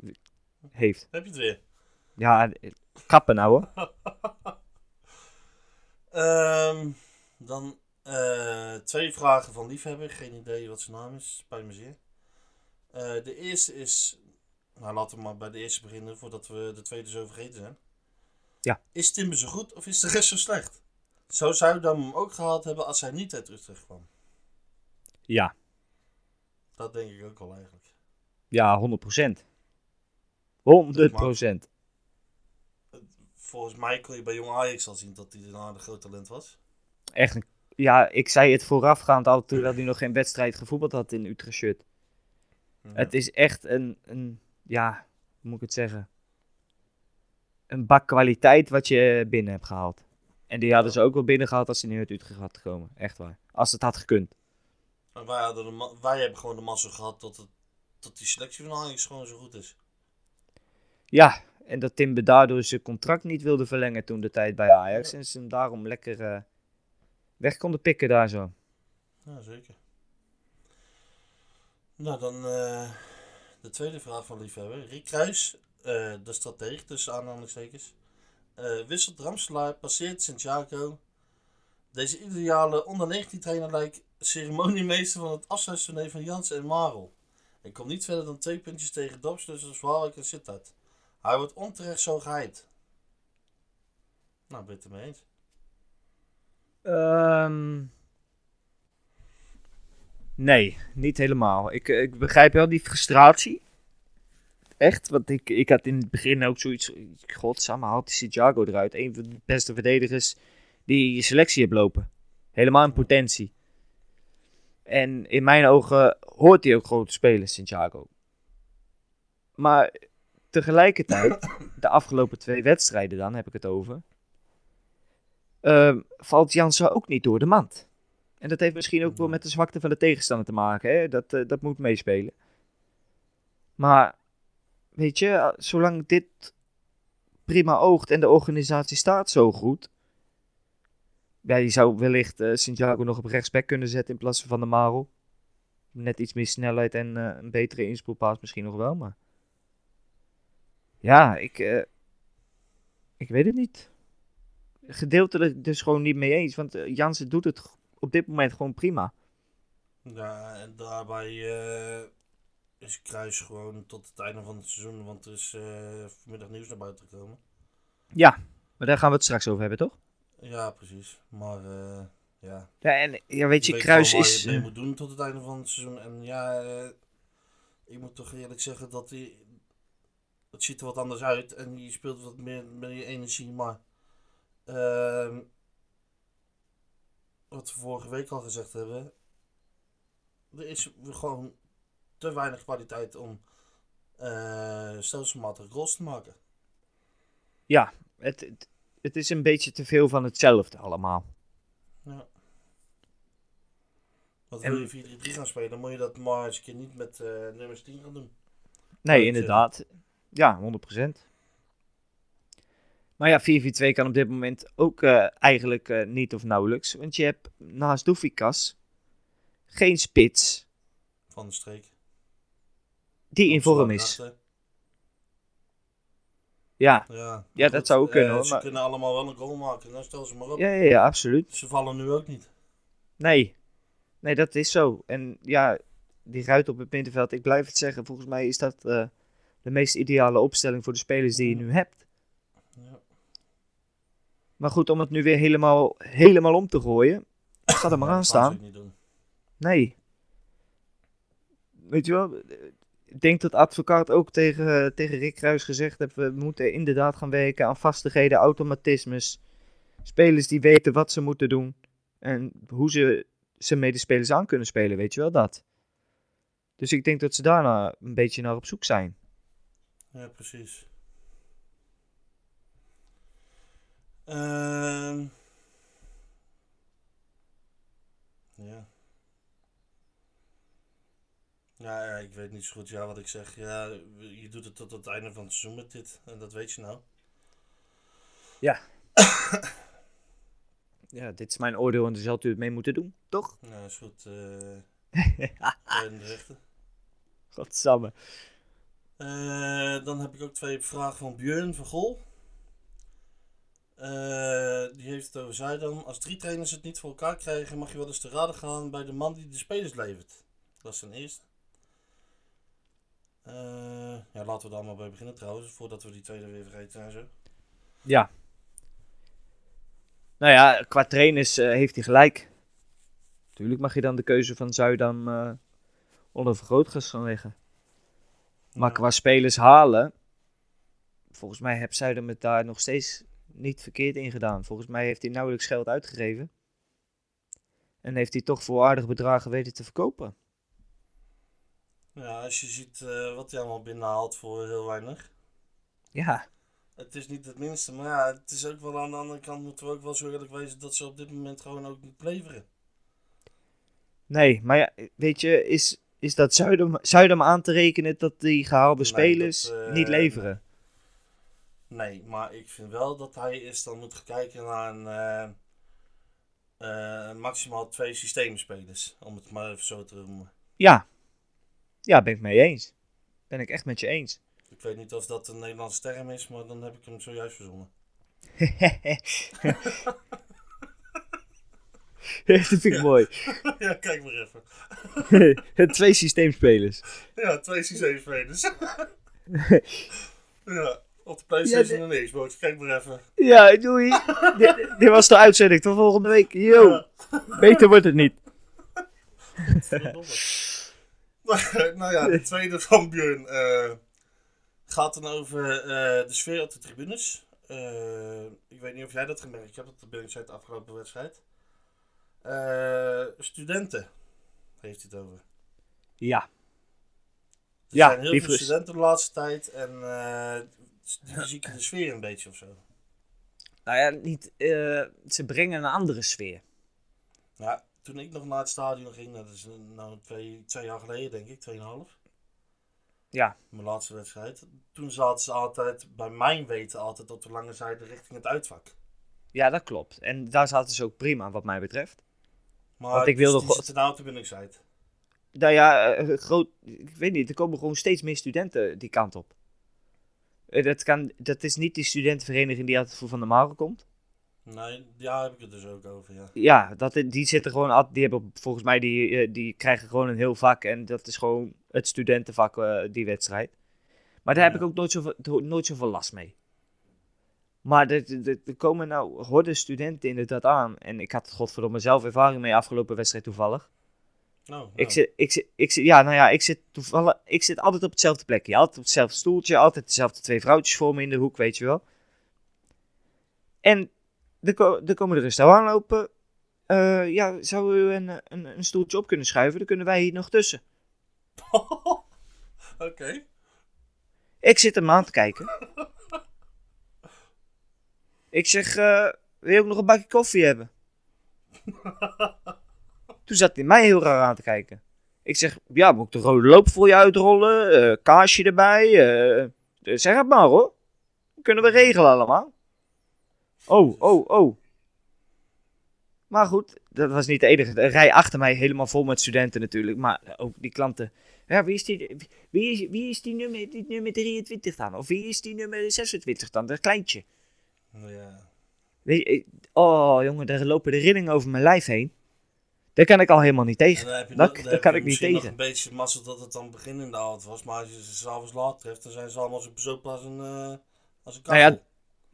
heeft. Heb je het weer? Ja, eh, kappen nou hoor. Ehm, dan twee vragen van liefhebber. Geen idee wat zijn naam is. Spijt me zeer. De eerste is... Nou, laten we maar bij de eerste beginnen voordat we de tweede zo vergeten zijn. Ja. Is Timber zo goed of is de rest zo slecht? Zo zou dan hem ook gehaald hebben als hij niet uit Utrecht kwam. Ja, Dat denk ik ook wel eigenlijk. ja, 100 procent. 100 procent. Volgens mij kon je bij Jong Ajax al zien dat hij een aardig groot talent was. Echt een, ja, ik zei het voorafgaand al toen hij nog geen wedstrijd gevoetbald had in Utrecht shirt. Het is echt een, een, ja, hoe moet ik het zeggen? Een bak kwaliteit wat je binnen hebt gehaald. En die hadden ze ook wel binnen gehaald als ze niet uit Utrecht had gekomen. Echt waar. Als het had gekund. Maar wij, hadden de wij hebben gewoon de massa gehad tot, het, dat die selectie van Ajax gewoon zo goed is. Ja, en dat Timber daardoor zijn contract niet wilde verlengen toen de tijd bij Ajax. En ze hem daarom lekker eh, weg konden pikken daar zo. Ja, zeker. Nou, dan eh, de tweede vraag van liefhebber. Rick Kruis, eh, de stratege tussen aanhalingstekens. wisselt Ramselaar, passeert Santiago. Deze ideale onder 19 trainer lijkt ceremoniemeester van het afscheidstournee van Jans en Marel. Ik kom niet verder dan twee puntjes tegen dorpslussers Waalwijk en Sittard. Hij wordt onterecht zo geheid. Nou, ben je het eens? Ehm, nee, niet helemaal. Ik, eh, ik begrijp wel die frustratie. Echt, want ik, ik had in het begin ook zoiets... Godsamme, haalt die Santiago eruit. Een van de beste verdedigers die je selectie hebt lopen. Helemaal in potentie. En in mijn ogen hoort hij ook gewoon te spelen, Santiago. Maar tegelijkertijd, de afgelopen twee wedstrijden dan, heb ik het over... ehm, valt Jansen ook niet door de mand. En dat heeft misschien ook wel met de zwakte van de tegenstander te maken. Hè? Dat, eh, dat moet meespelen. Maar weet je, zolang dit prima oogt en de organisatie staat zo goed. Ja, je zou wellicht eh Santiago nog op rechtsback kunnen zetten in plaats van Van der Marel. Net iets meer snelheid en eh, een betere inspoelpaas misschien nog wel, maar... Ja, ik... eh, ik weet het niet. Gedeeltelijk dus gewoon niet mee eens, want Jansen doet het op dit moment gewoon prima. Ja, en daarbij is Kruis gewoon tot het einde van het seizoen, want er is vanmiddag nieuws naar buiten gekomen. Ja, maar daar gaan we het straks over hebben, toch? Ja, precies. Maar eh, ja. Ja, en ja, weet je, weet Kruis waar is... je mee moet doen tot het einde van het seizoen. En ja, eh, ik moet toch eerlijk zeggen dat hij. Het ziet er wat anders uit en je speelt wat meer met je energie, maar. ehm, wat we vorige week al gezegd hebben. Er is gewoon te weinig kwaliteit om eh stelselmatig goals te maken. ja, het, het, het is een beetje te veel van hetzelfde allemaal. Ja. Want wil je 4-3-3 gaan spelen, dan moet je dat maar eens een keer niet met eh, nummers 10 gaan doen. Nee, Uit, inderdaad. Ja, 100%. Maar ja, 4-4-2 kan op dit moment ook eh, eigenlijk eh, niet of nauwelijks. Want je hebt naast Doefikas geen spits Van de streek. die in vorm is. Achter. Ja, Ja, Ja, dat zou ook kunnen, eh, hoor, Ze maar- kunnen allemaal wel een goal maken, dan stel ze maar op. ja, ja, ja, absoluut. Ze vallen nu ook niet. Nee. nee, dat is zo. En ja, die ruit op het middenveld, ik blijf het zeggen. Volgens mij is dat eh, de meest ideale opstelling voor de spelers die je nu hebt. Ja. Maar goed, om het nu weer helemaal, helemaal om te gooien, ga er maar aan staan. ook niet doen. Nee. Weet je wel, ik denk dat advocaat ook tegen, tegen Rick Kruis gezegd heeft, we moeten inderdaad gaan werken aan vastigheden, automatismes. Spelers die weten wat ze moeten doen en hoe ze zijn medespelers aan kunnen spelen, weet je wel dat. Dus ik denk dat ze daarna een beetje naar op zoek zijn. Ja, precies. Ehm ja. Ja, ja, ik weet niet zo goed ja, wat ik zeg. Ja, je doet het tot het einde van het seizoen met dit. En dat weet je nou. Ja, dit is mijn oordeel en daar zal u het mee moeten doen, toch? Ja, is goed. eh en de rechten. Godsamme. Eh, dan heb ik ook twee vragen van Björn van Gol. Eh, die heeft het over Zuidam. Als drie trainers het niet voor elkaar krijgen, mag je wel eens te raden gaan bij de man die de spelers levert. Dat is zijn eerste. Eh, ja, laten we daar maar bij beginnen trouwens, voordat we die tweede weer vergeten en zo. Ja. Nou ja, qua trainers eh, heeft hij gelijk. Tuurlijk mag je dan de keuze van Zuidam eh onder vergrootglas gaan leggen. Maar Ja. qua spelers halen, volgens mij heeft Zuidam het daar nog steeds niet verkeerd in gedaan. Volgens mij heeft hij nauwelijks geld uitgegeven. En heeft hij toch voor aardige bedragen weten te verkopen. Ja, als je ziet eh, wat hij allemaal binnenhaalt voor heel weinig. Ja, Het is niet het minste, maar ja, het is ook wel aan de andere kant moeten we ook wel zo eerlijk wezen dat ze op dit moment gewoon ook niet leveren. nee, maar ja, weet je, is, is dat Zuidam aan te rekenen dat die gehaalde Nee, spelers dat, eh, niet leveren? Nee, maar ik vind wel dat hij eerst dan moet kijken naar een, eh, maximaal twee systeemspelers. Om het maar even zo te noemen. Ja. Ja, ben ik mee eens. Ben ik echt met je eens. Ik weet niet of dat een Nederlandse term is, maar dan heb ik hem zojuist verzonnen. dat vind ik mooi. ja, kijk maar even. Twee systeemspelers. Ja, twee systeemspelers. ja, op de PlayStation en de Xbox. Kijk maar even. Ja, doei. dit, dit was de uitzending. Tot volgende week. Yo. Beter wordt het niet. Nou ja, de tweede van Björn eh, gaat dan over eh, de sfeer op de tribunes. Eh, ik weet niet of jij dat gemerkt hebt op de binnenzijde de afgelopen wedstrijd. Studenten heeft hij het over. Ja. Er Ja, zijn heel veel studenten de laatste tijd en die zieken de sfeer een beetje of zo. Nou ja, niet, ze brengen een andere sfeer. Ja, toen ik nog naar het stadion ging, dat is nou twee, twee jaar geleden denk ik, tweeënhalf. Ja. Mijn laatste wedstrijd. Toen zaten ze altijd, bij mijn weten, altijd op de lange zijde richting het uitvak. Ja, dat klopt. En daar zaten ze ook prima, wat mij betreft. Maar Want ik wilde go- zitten nou op de binnenzijde. Nou ja, eh, groot, ik weet niet, er komen gewoon steeds meer studenten die kant op. Eh, Dat, kan, dat is niet die studentenvereniging die uit Voer van de Mare komt. Nee, daar heb ik het dus ook over, ja. Ja, dat, die zitten gewoon, die hebben volgens mij, die, eh, die krijgen gewoon een heel vak. En dat is gewoon het studentenvak, eh, die wedstrijd. Maar daar heb ik ook nooit zoveel, nooit zoveel last mee. Maar er- komen nou horden studenten inderdaad aan. En ik had godverdomme zelf ervaring mee afgelopen wedstrijd toevallig. Nou, Ik zit, ik zit, ik zit, ja, nou ja, ik zit toevallig, ik zit altijd op hetzelfde plekje. Altijd op hetzelfde stoeltje, altijd dezelfde twee vrouwtjes voor me in de hoek, weet je wel. En er, ko- er komen er een stel aanlopen. Eh, ja, zou u een, een, een stoeltje op kunnen schuiven? Dan kunnen wij hier nog tussen. Oké. Ik zit hem aan te kijken. Ik zeg, eh, wil je ook nog een bakje koffie hebben? Toen zat hij mij heel raar aan te kijken. Ik zeg, ja, moet ik de rode loop voor je uitrollen? eh kaasje erbij? zeg het maar hoor. Kunnen we regelen allemaal. Oh, oh, oh. Maar goed, dat was niet de enige. De rij achter mij helemaal vol met studenten natuurlijk. Maar ook die klanten. Ja, wie is die, wie is, wie is die, nummer, die nummer 23 dan? Of wie is die nummer 26 dan? Dat kleintje. Nou ja. Weet eh, oh jongen, daar lopen de rillingen over mijn lijf heen. Daar kan ik al helemaal niet En tegen. dan heb je, Dat- nog- dan dat heb kan je ik niet nog tegen. een beetje mazzel dat het dan begin in de avond was. Maar als je ze s'avonds laat treft, dan zijn ze allemaal zo bezopen als een, eh als een Nou ja.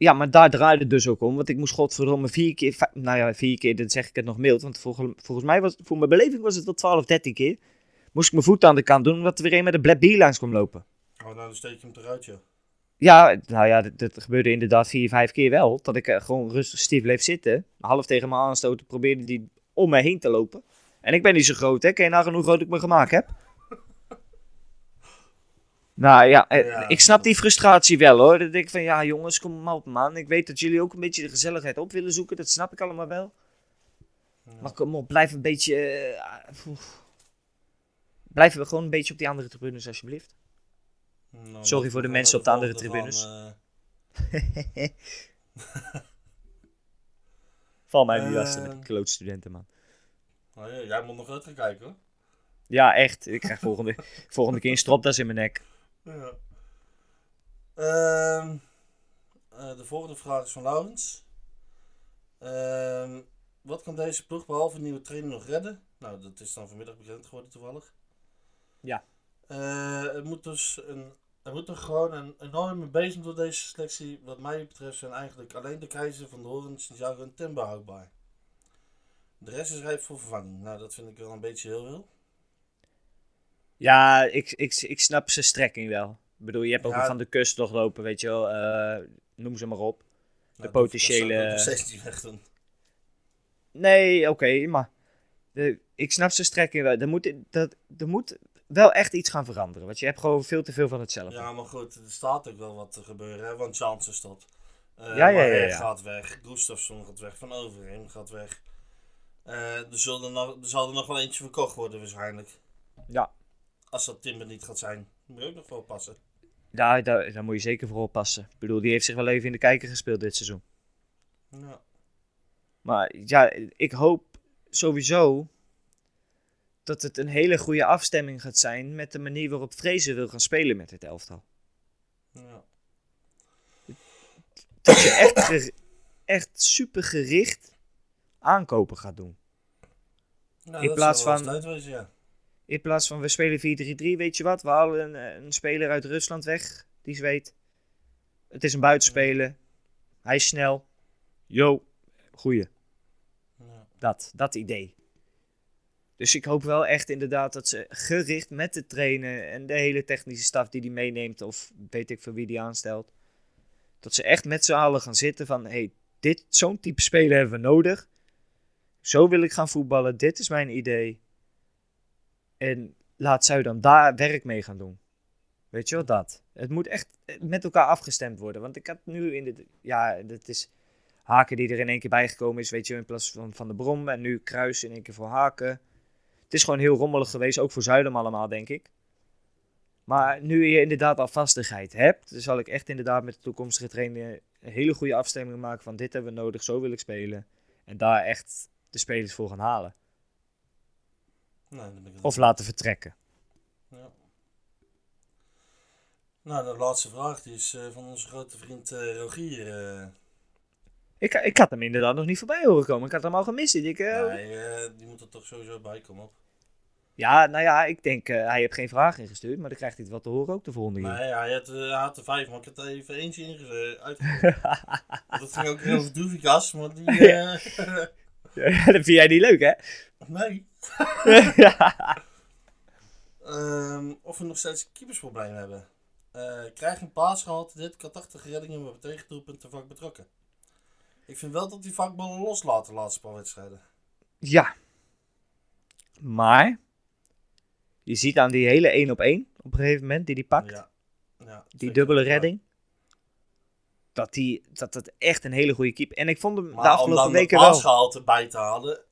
Ja, maar daar draaide het dus ook om. Want ik moest godverdomme vier keer... Nou ja, vier keer, dan zeg ik het nog mild. Want volgens, volgens mij was voor mijn beleving was het wel 12, 13 keer. Moest ik mijn voet aan de kant doen, omdat er weer een met een black beer langs kwam lopen. Oh, nou dan steek je hem eruit, joh. Ja, nou ja, dat, dat gebeurde inderdaad vier, vijf keer wel. Dat ik eh, gewoon rustig stief bleef zitten. Half tegen me aanstoten, probeerde die om me heen te lopen. En ik ben niet zo groot, hè. Ken je nagaan hoe groot ik me gemaakt heb? Nou ja, eh, Ja. ik snap die frustratie wel hoor. Denk ik van, ja jongens, kom maar op man. Ik weet dat jullie ook een beetje de gezelligheid op willen zoeken. Dat snap ik allemaal wel. Maar kom op, blijf een beetje... oef. Blijven we gewoon een beetje op die andere tribunes alsjeblieft. Nou, Sorry voor de mensen op de andere tribunes. van, eh, Val mij niet Eh. lastig met die klootstudenten man. ja, jij moet nog uit gaan kijken, hoor. Ja, echt. Ik krijg volgende, volgende keer een stropdas in mijn nek. Ja. Ehm, eh, de volgende vraag is van Laurens. Ehm, wat kan deze ploeg behalve een nieuwe trainer nog redden? Nou, dat is dan vanmiddag bekend geworden toevallig. Ja. Eh, het moet dus een, er moet er gewoon een enorme bezem door deze selectie. Wat mij betreft zijn eigenlijk alleen de keizer van de Horen, Santiago en Timber houdbaar. De rest is rijp voor vervanging. Nou, dat vind ik wel een beetje heel veel. Ja, ik, ik, ik snap zijn strekking wel. Ik bedoel, je hebt ook Ja. van de kust nog lopen, weet je wel. eh, noem ze maar op. Nou, dat- potentiële- Dat zou ik weg doen. Nee, oké, maar de, ik snap zijn strekking wel. Er moet, dat, er moet wel echt iets gaan veranderen. Want je hebt gewoon veel te veel van hetzelfde. Ja, maar goed, er staat ook wel wat te gebeuren, hè? want Jansen stopt. Eh Ja, ja, ja, gaat weg, Gustafsson gaat weg, Van Overheem gaat weg. Eh, er, zullen nog, er zal er nog wel eentje verkocht worden waarschijnlijk. Ja. Als dat Timber niet gaat zijn, moet je ook nog wel passen. Daar, daar, daar moet je zeker voor oppassen. Ik bedoel, die heeft zich wel even in de kijker gespeeld dit seizoen. Ja. Maar ja, ik hoop sowieso dat het een hele goede afstemming gaat zijn met de manier waarop Vrezen wil gaan spelen met het elftal. ja. Dat je echt, echt super gericht aankopen gaat doen. Nou, In dat plaats van- eens tijd wezen, ja. In plaats van we spelen 4-3-3, weet je wat? We halen een, een speler uit Rusland weg, die zweet. Het is een buitenspeler. Hij is snel. Yo, goeie. Ja. Dat, dat idee. Dus ik hoop wel echt inderdaad dat ze gericht met de trainer en de hele technische staf die die meeneemt, of weet ik voor wie die aanstelt, dat ze echt met z'n allen gaan zitten van, hey, dit, zo'n type speler hebben we nodig. Zo wil ik gaan voetballen, dit is mijn idee. En laat zij dan daar werk mee gaan doen. Weet je wel dat? Het moet echt met elkaar afgestemd worden. Want ik had nu in de. Ja, dat is. Haken die er in één keer bijgekomen is, weet je, in plaats van Van de Brom. En nu Kruis in één keer voor Haken. Het is gewoon heel rommelig geweest, ook voor Zuidam allemaal, denk ik. Maar nu je inderdaad al vastigheid hebt, zal ik echt inderdaad met de toekomstige trainer een hele goede afstemming maken van dit hebben we nodig, zo wil ik spelen. En daar echt de spelers voor gaan halen. Nee, dan ben ik het Of laten vertrekken. Ja. Nou, de laatste vraag die is eh, van onze grote vriend eh, Rogier. eh. Ik, ik had hem inderdaad nog niet voorbij horen komen. Ik had hem al gemist. Ik, Nee, die moet er toch sowieso bij komen. op. Ja, nou ja, ik denk, hij heeft geen vraag ingestuurd, maar dan krijgt hij het wat te horen ook de volgende keer. Nee, hij had, hij had er vijf, maar ik heb er even eentje uitgegooid. Want dat ging ook over Doevikas, maar die... Ja, dat vind jij niet leuk, hè? nee. Ehm, of we nog steeds een keepersprobleem hebben. Eh krijg een paas gehad, dit kan 80 reddingen, maar tegen doelpunten vak betrokken. Ik vind wel dat die vakballen loslaten de laatste paar wedstrijden. ja. Maar, je ziet aan die hele 1 op 1 op een gegeven moment, die die pakt, Ja. ja die dubbele redding, dat, die, dat dat echt een hele goede keeper En ik vond hem Maar de om afgelopen dan de weken wel... paasgehalte bij te halen.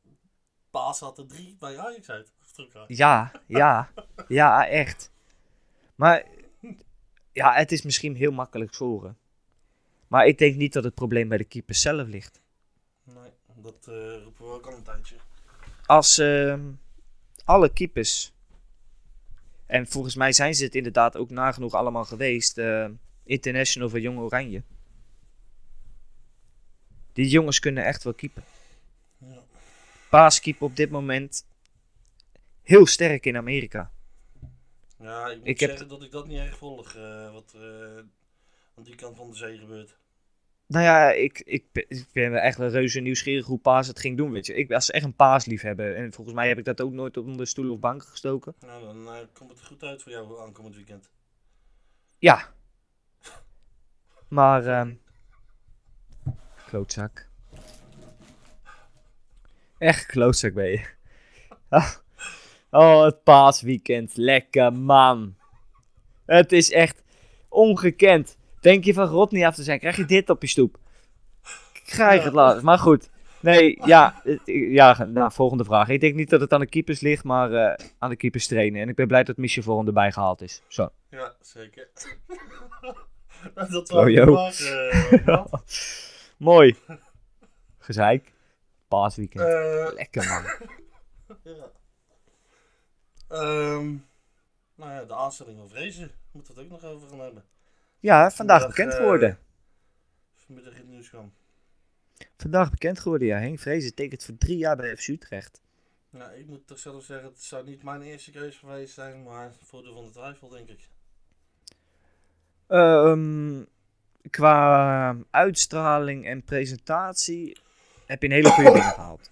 Paas had er drie bij Ajax uit. Ja, ja, ja, echt. Maar ja, het is misschien heel makkelijk scoren. Maar ik denk niet dat het probleem bij de keeper zelf ligt. Nee, dat eh, roepen we ook al een tijdje. Als ehm, alle keepers, en volgens mij zijn ze het inderdaad ook nagenoeg allemaal geweest, eh, international voor Jong Oranje. Die jongens kunnen echt wel keepen. Ja. Paaskeeper op dit moment heel sterk in Amerika. Ja, ik moet Ik heb- zeggen dat ik dat niet erg volg. eh, wat er eh, aan die kant van de zee gebeurt. Nou ja, ik, ik, ben- ik ben echt wel reuze nieuwsgierig hoe Paas het ging doen, weet je. Ik was echt een paasliefhebber. En volgens mij heb ik dat ook nooit onder stoel of bank gestoken. Nou, dan eh, komt het goed uit voor jou aankomend weekend. Ja. Maar, ehm klootzak. Echt klootzak ben je. Ah. Oh, het paasweekend. Lekker, man. Het is echt ongekend. Denk je van Rodney af te zijn, krijg je dit op je stoep. Krijg Ja. het laatst. Maar goed. Nee, ja, het- ja, nou, volgende vraag. Ik denk niet dat het aan de keepers ligt, maar eh, aan de keepers trainen. En ik ben blij dat Michel voor hem erbij gehaald is. Zo. Ja, zeker. dat Oh, was vraag. eh. Mooi. Gezeik. Paasweekend. Eh, Lekker man. ja. Ehm, nou ja, de aanstelling van Vrezen. Moeten we het ook nog over gaan hebben. Ja, vandaag bekend eh, geworden. Vanmiddag in het nieuws kwam. Vandaag bekend geworden, ja. Henk Vrezen tekent voor drie jaar bij FC Utrecht. Nou, ik moet toch zelf zeggen, het zou niet mijn eerste keuze geweest zijn, maar voordeel van de twijfel, denk ik. Ehm, qua uitstraling en presentatie heb je een hele goede dingen gehaald.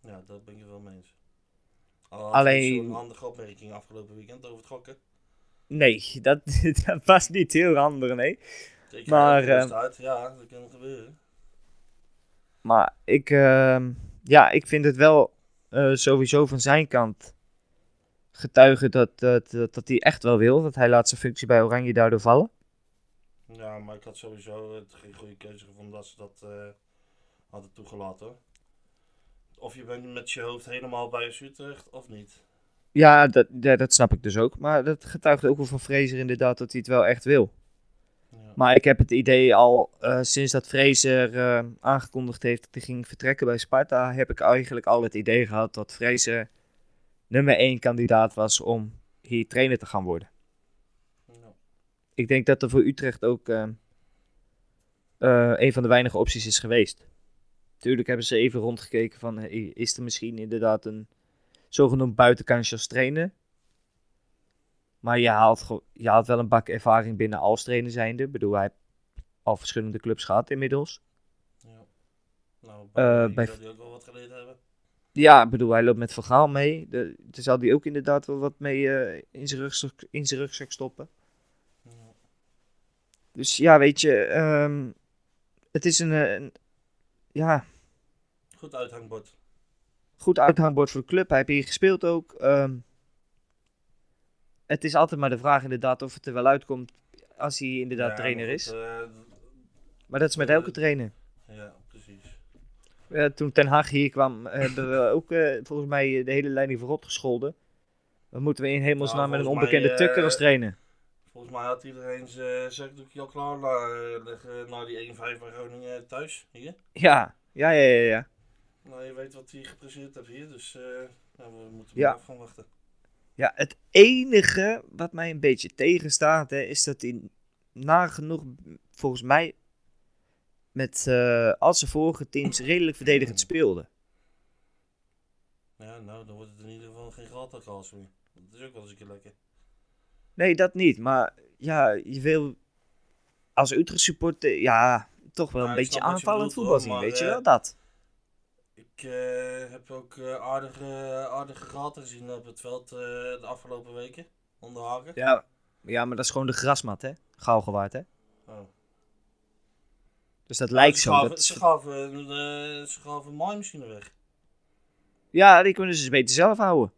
Ja, dat ben ik wel mee eens. Al Alleen- Zo'n handige opmerking afgelopen weekend over het gokken. Nee, dat, dat was niet heel handig, nee. Maar, uit de rust ehm, uit. Ja, dat kan gebeuren. Maar ik, ehm, ja, ik vind het wel eh, sowieso van zijn kant getuigen dat, dat, dat, dat hij echt wel wil. Dat hij laat zijn functie bij Oranje daardoor vallen. Ja, maar ik had sowieso het geen goede keuze gevonden dat ze dat eh, hadden toegelaten. hoor. Of je bent met je hoofd helemaal bij Utrecht of niet. Ja, dat, ja, dat snap ik dus ook. Maar dat getuigt ook wel van Fraser inderdaad dat hij het wel echt wil. Ja. Maar ik heb het idee al eh, sinds dat Fraser eh, aangekondigd heeft dat hij ging vertrekken bij Sparta, heb ik eigenlijk al het idee gehad dat Fraser nummer één kandidaat was om hier trainer te gaan worden. Ja. Ik denk dat er voor Utrecht ook eh, een van de weinige opties is geweest. Tuurlijk hebben ze even rondgekeken van, hey, is er misschien inderdaad een zogenoemd buitenkansje als trainer? Maar je haalt, je haalt wel een bak ervaring binnen als trainer zijnde. Ik bedoel, hij heeft al verschillende clubs gehad inmiddels. Ja. Nou, Eh, bij die ook wel wat geleerd hebben. Ja, ik bedoel, hij loopt met Van Gaal mee. De, daar zal hij ook inderdaad wel wat mee eh, in, zijn rugzak, in zijn rugzak stoppen. Ja. Dus ja, weet je, ehm, het is een, een ja, Goed uithangbord. goed uithangbord voor de club. Hij heeft hier gespeeld ook. Ehm, het is altijd maar de vraag inderdaad of het er wel uitkomt als hij inderdaad Ja, trainer is. eh, Maar dat is met eh, elke trainer. ja, precies. Eh, toen Ten Hag hier kwam, hebben we ook volgens mij de hele leiding verrot gescholden. Dan moeten we in hemelsnaam Nou, met een onbekende mij, tukker als trainer. Volgens mij had iedereen zijn zakdoekje al klaar la- leggen na die 1-5 bij Groningen thuis. Hier. Ja, ja, ja, ja. ja. Nou, je weet wat hij gepresteerd heeft hier, dus eh, ja, we moeten Ja. af gaan wachten. Ja, het enige wat mij een beetje tegenstaat, hè, is dat hij nagenoeg, volgens mij, met eh al zijn vorige teams redelijk verdedigend speelde. Ja, nou, dan wordt het in ieder geval geen meer. Dat is ook wel eens een keer lekker. Nee, dat niet. Maar ja, je wil als Utrecht supporter, ja, toch wel een beetje aanvallend voetbal zien, weet je eh, wel, dat. Ik eh, heb ook eh, aardige, aardige gaten gezien op het veld de afgelopen weken. Onder Haken. Ja, ja, maar dat is gewoon de grasmat, hè? Gauwgewaard, hè? Oh. Dus dat Ja, lijkt ze zo. Gaven, Dat Ze gaven, eh, ze gaven een maaimachine weg. Ja, die kunnen ze beter zelf houden.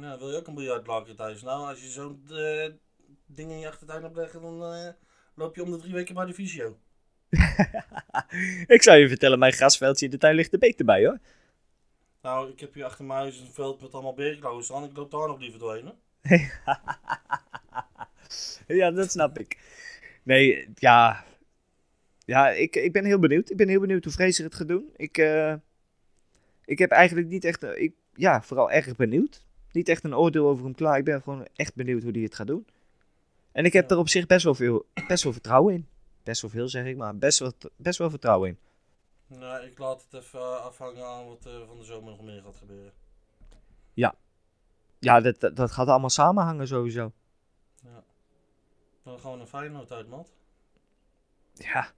Ja, wil je ook een biljartlaken thuis? Nou, als je zo'n eh, ding in je achtertuin hebt leggen, dan eh, loop je om de drie weken bij de visio. Ik zou je vertellen, mijn grasveldje in de tuin ligt er beter bij, hoor. Nou, ik heb hier achter mijn huis een veld met allemaal berenklauwen staan. Ik loop daar nog liever doorheen. Hè? Ja, dat snap ik. Nee, ja. Ja, ik, ik ben heel benieuwd. Ik ben heel benieuwd hoe Fraser het gaat doen. Ik, eh, ik heb eigenlijk niet echt... Ik, ja, vooral erg benieuwd. Niet echt een oordeel over hem klaar. Ik ben gewoon echt benieuwd hoe hij het gaat doen. En ik heb Ja. er op zich best wel veel, best wel vertrouwen in. Best wel veel zeg ik, maar best wel, best wel vertrouwen in. Nou, ik laat het even eh, afhangen aan wat er van de zomer nog meer gaat gebeuren. Ja, dat, dat, dat gaat allemaal samenhangen sowieso. Dan gewoon een Feyenoord uit, man. Ja.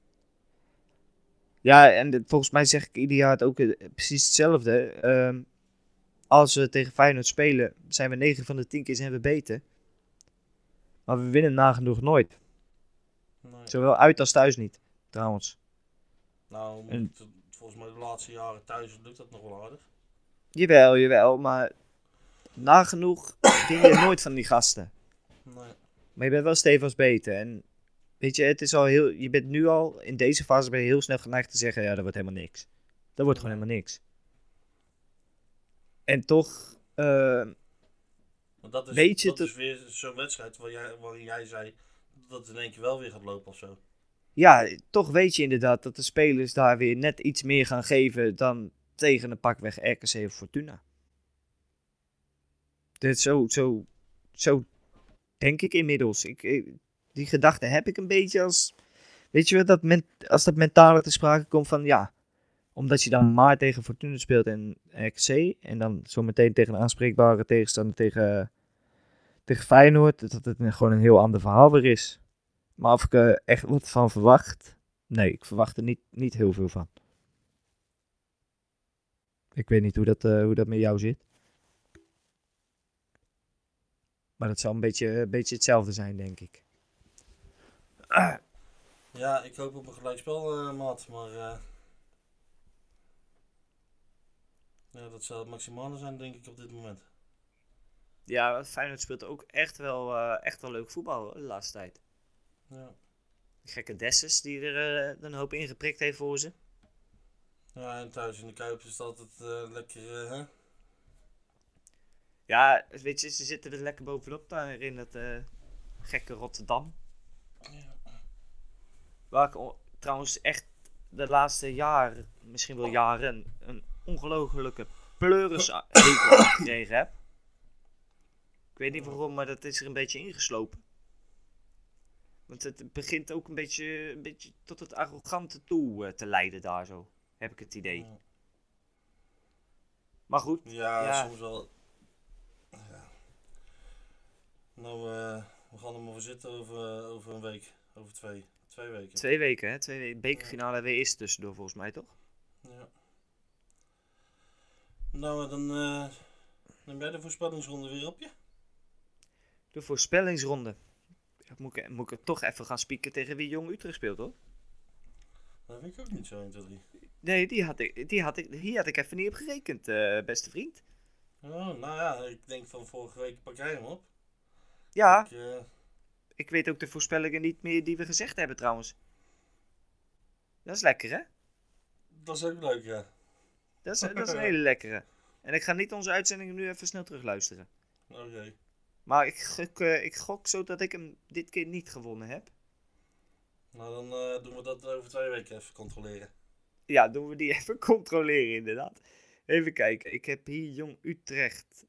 Ja, en volgens mij zeg ik ieder jaar het ook eh, precies hetzelfde. Ehm, als we tegen Feyenoord spelen, zijn we 9 van de 10 keer zijn we beter. Maar we winnen nagenoeg nooit. Nee. Zowel uit als thuis niet, trouwens. Nou, En- volgens mij de laatste jaren thuis lukt dat nog wel aardig. Jawel, jawel, maar nagenoeg win je nooit van die gasten. Nee. Maar je bent wel stevig beter. En weet je, het is al heel, je bent nu al, in deze fase ben je heel snel geneigd te zeggen, ja, dat wordt helemaal niks. Dat wordt gewoon helemaal niks. En toch, Maar dat is, Weet je dat is weer zo'n wedstrijd waar jij, waarin jij zei dat het in één keer wel weer gaat lopen of zo. ja, toch weet je inderdaad dat de spelers daar weer net iets meer gaan geven dan tegen een pakweg RKC of Fortuna. Dit zo, zo, zo denk ik inmiddels. Ik, ik- die gedachte heb ik een beetje als, weet je wel, dat men, als dat mentale te sprake komt van ja, omdat je dan maar tegen Fortuna speelt en RKC en dan zometeen tegen een aanspreekbare tegenstander tegen, tegen Feyenoord, dat het gewoon een heel ander verhaal weer is. Maar of ik er echt wat van verwacht? Nee, ik verwacht er niet, niet heel veel van. Ik weet niet hoe dat, eh, hoe dat met jou zit. Maar dat zal een beetje, beetje hetzelfde zijn, denk ik. Ja, ik hoop op een gelijkspel, eh maat, maar eh, ja, dat zou het maximale zijn, denk ik, op dit moment. Ja, Feyenoord speelt ook echt wel, eh, echt wel leuk voetbal de laatste tijd. Ja. Die gekke Dessus die er eh, een hoop ingeprikt heeft voor ze. ja, en thuis in de Kuip is het altijd eh, lekker, hè? Ja, weet je, ze zitten er lekker bovenop daar in dat gekke Rotterdam. Waar ik trouwens echt de laatste jaren, misschien wel jaren, een ongelofelijke pleuris gekregen heb. Ik weet niet waarom, maar dat is er een beetje ingeslopen. Want het begint ook een beetje, een beetje tot het arrogante toe eh, te leiden daar zo. Heb ik het idee. Maar goed, Ja, Ja. soms wel. Ja. Nou, eh, we gaan er maar voor zitten over, over een week. Over twee. Twee weken. twee weken hè. Twee weken. Bekerfinale weer is tussendoor volgens mij toch? Ja. Nou, dan eh neem jij de voorspellingsronde weer op je. De voorspellingsronde. Moet ik, moet ik toch even gaan spieken tegen wie Jong Utrecht speelt hoor? Dat weet ik ook niet zo 1, 2, 3. Nee, die had ik, die had ik, hier had ik even niet op gerekend, eh, beste vriend. Oh, nou ja, ik denk van vorige week pak jij hem op. Ja, Ik, eh, ik weet ook de voorspellingen niet meer die we gezegd hebben trouwens. Dat is lekker hè? dat is ook leuk, ja. Dat is, dat is een hele lekkere. En ik ga niet onze uitzendingen nu even snel terugluisteren. Oké. Maar ik gok, eh, ik gok zo dat ik hem dit keer niet gewonnen heb. Nou, dan eh, doen we dat over twee weken even controleren. Ja, doen we die even controleren inderdaad. Even kijken. Ik heb hier Jong Utrecht.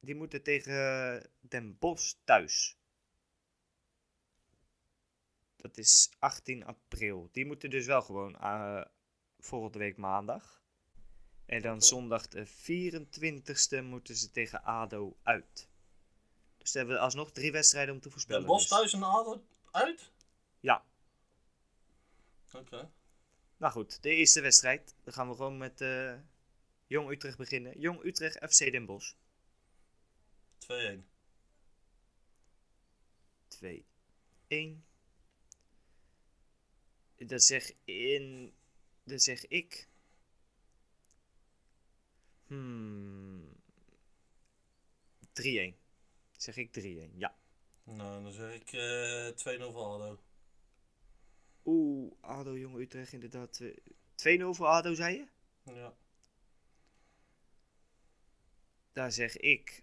Die moeten tegen Den Bosch thuis. Dat is 18 april. Die moeten dus wel gewoon eh, volgende week maandag. En dan zondag de 24ste moeten ze tegen ADO uit. Dus dan hebben we alsnog drie wedstrijden om te voorspellen. Den Bos dus. thuis en ADO uit? Ja. Oké. Nou goed, de eerste wedstrijd. Dan gaan we gewoon met eh, Jong Utrecht beginnen. Jong Utrecht FC Den Bosch. 2-1. 2, 1. Dat zeg in. Dat zeg ik. Hmm. 3-1. Zeg ik 3-1, ja. Nou, dan zeg ik eh 2-0 voor ADO. Oeh, ADO Jong Utrecht inderdaad. eh, 2-0 voor ADO, zei je? Ja. Daar zeg ik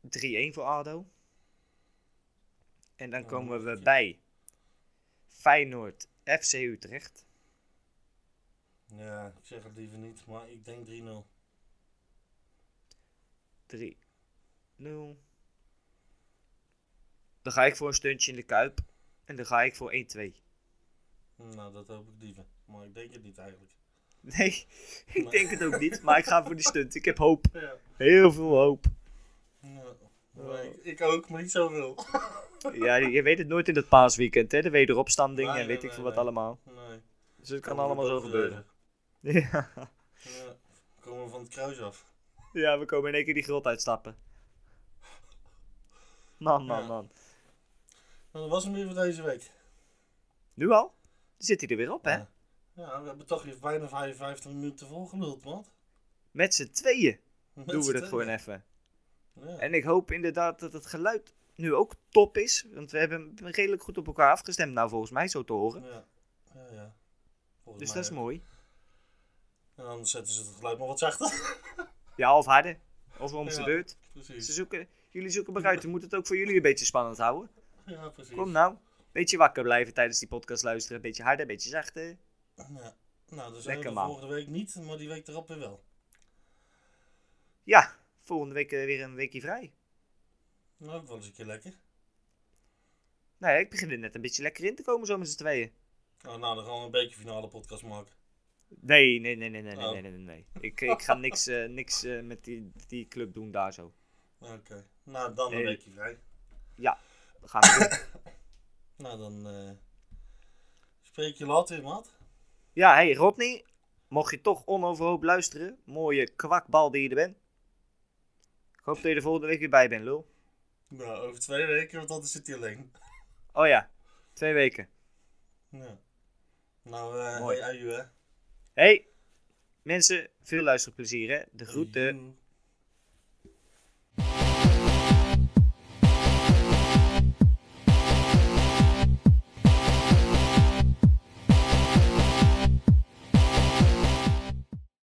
3-1 voor ADO. En dan Oh, komen we bij Feyenoord FC Utrecht. Ja, ik zeg het liever niet, maar ik denk 3-0. 3-0. Dan ga ik voor een stuntje in de kuip. En dan ga ik voor 1-2. Nou, dat hoop ik liever. Maar ik denk het niet eigenlijk. Nee, ik denk het ook niet. Maar ik ga voor die stunt. Ik heb hoop. Ja. Heel veel hoop. ja. Maar ik, ik ook, maar niet zoveel. Ja, je weet het nooit in het paasweekend, hè? De wederopstanding Nee, en weet nee, ik veel nee, wat allemaal. Nee. Dus het kan allemaal zo gebeuren. Ja. Ja. Komen we van het kruis af. ja, we komen in één keer die grot uitstappen. Man, man, Ja. man. Nou, dat was hem weer voor deze week. Nu al? Dan zit hij er weer op, hè? Ja. Ja, we hebben toch weer bijna 55 minuten volgeluld, man. Met z'n tweeën Met doen we dat gewoon even. Ja. En ik hoop inderdaad dat het geluid nu ook top is. Want we hebben redelijk goed op elkaar afgestemd, nou volgens mij zo te horen. Ja, ja, ja. Dus mij dat is mooi. En dan zetten ze het geluid maar wat zachter. Ja, of harder. Of om Ja. beurt. precies. Ze zoeken, jullie zoeken maar uit. We moeten het ook voor jullie een beetje spannend houden. Ja, precies. Kom nou. Beetje wakker blijven tijdens die podcast luisteren. Beetje harder, beetje zachter. Ja. Nou, dus Lekker, de man. volgende week niet, maar die week erop weer wel. Ja, volgende week eh, weer een weekje vrij. Nou, ook wel eens een keer lekker. Nou ja, ik begin er net een beetje lekker in te komen zo met z'n tweeën. Oh, nou, dan gaan we een bekerfinale podcast maken. Nee, nee, nee, nee, nee, nee, Oh. nee, nee, nee. Ik, ik ga niks, eh, niks eh, met die, die club doen daar zo. Oké. Nou, dan een weekje vrij. Dat gaan we doen. Nou, dan eh spreek je later maat. Ja, hey Rodney. Mocht je toch onoverhoop luisteren. Mooie kwakbal die je er bent. Ik hoop dat je er volgende week weer bij bent, lul. Nou, over twee weken, want dan zit hij alleen. Oh ja, twee weken. Ja. Nou, eh Mooi. hey, hè. Hey, mensen, veel luisterplezier hè. De groeten.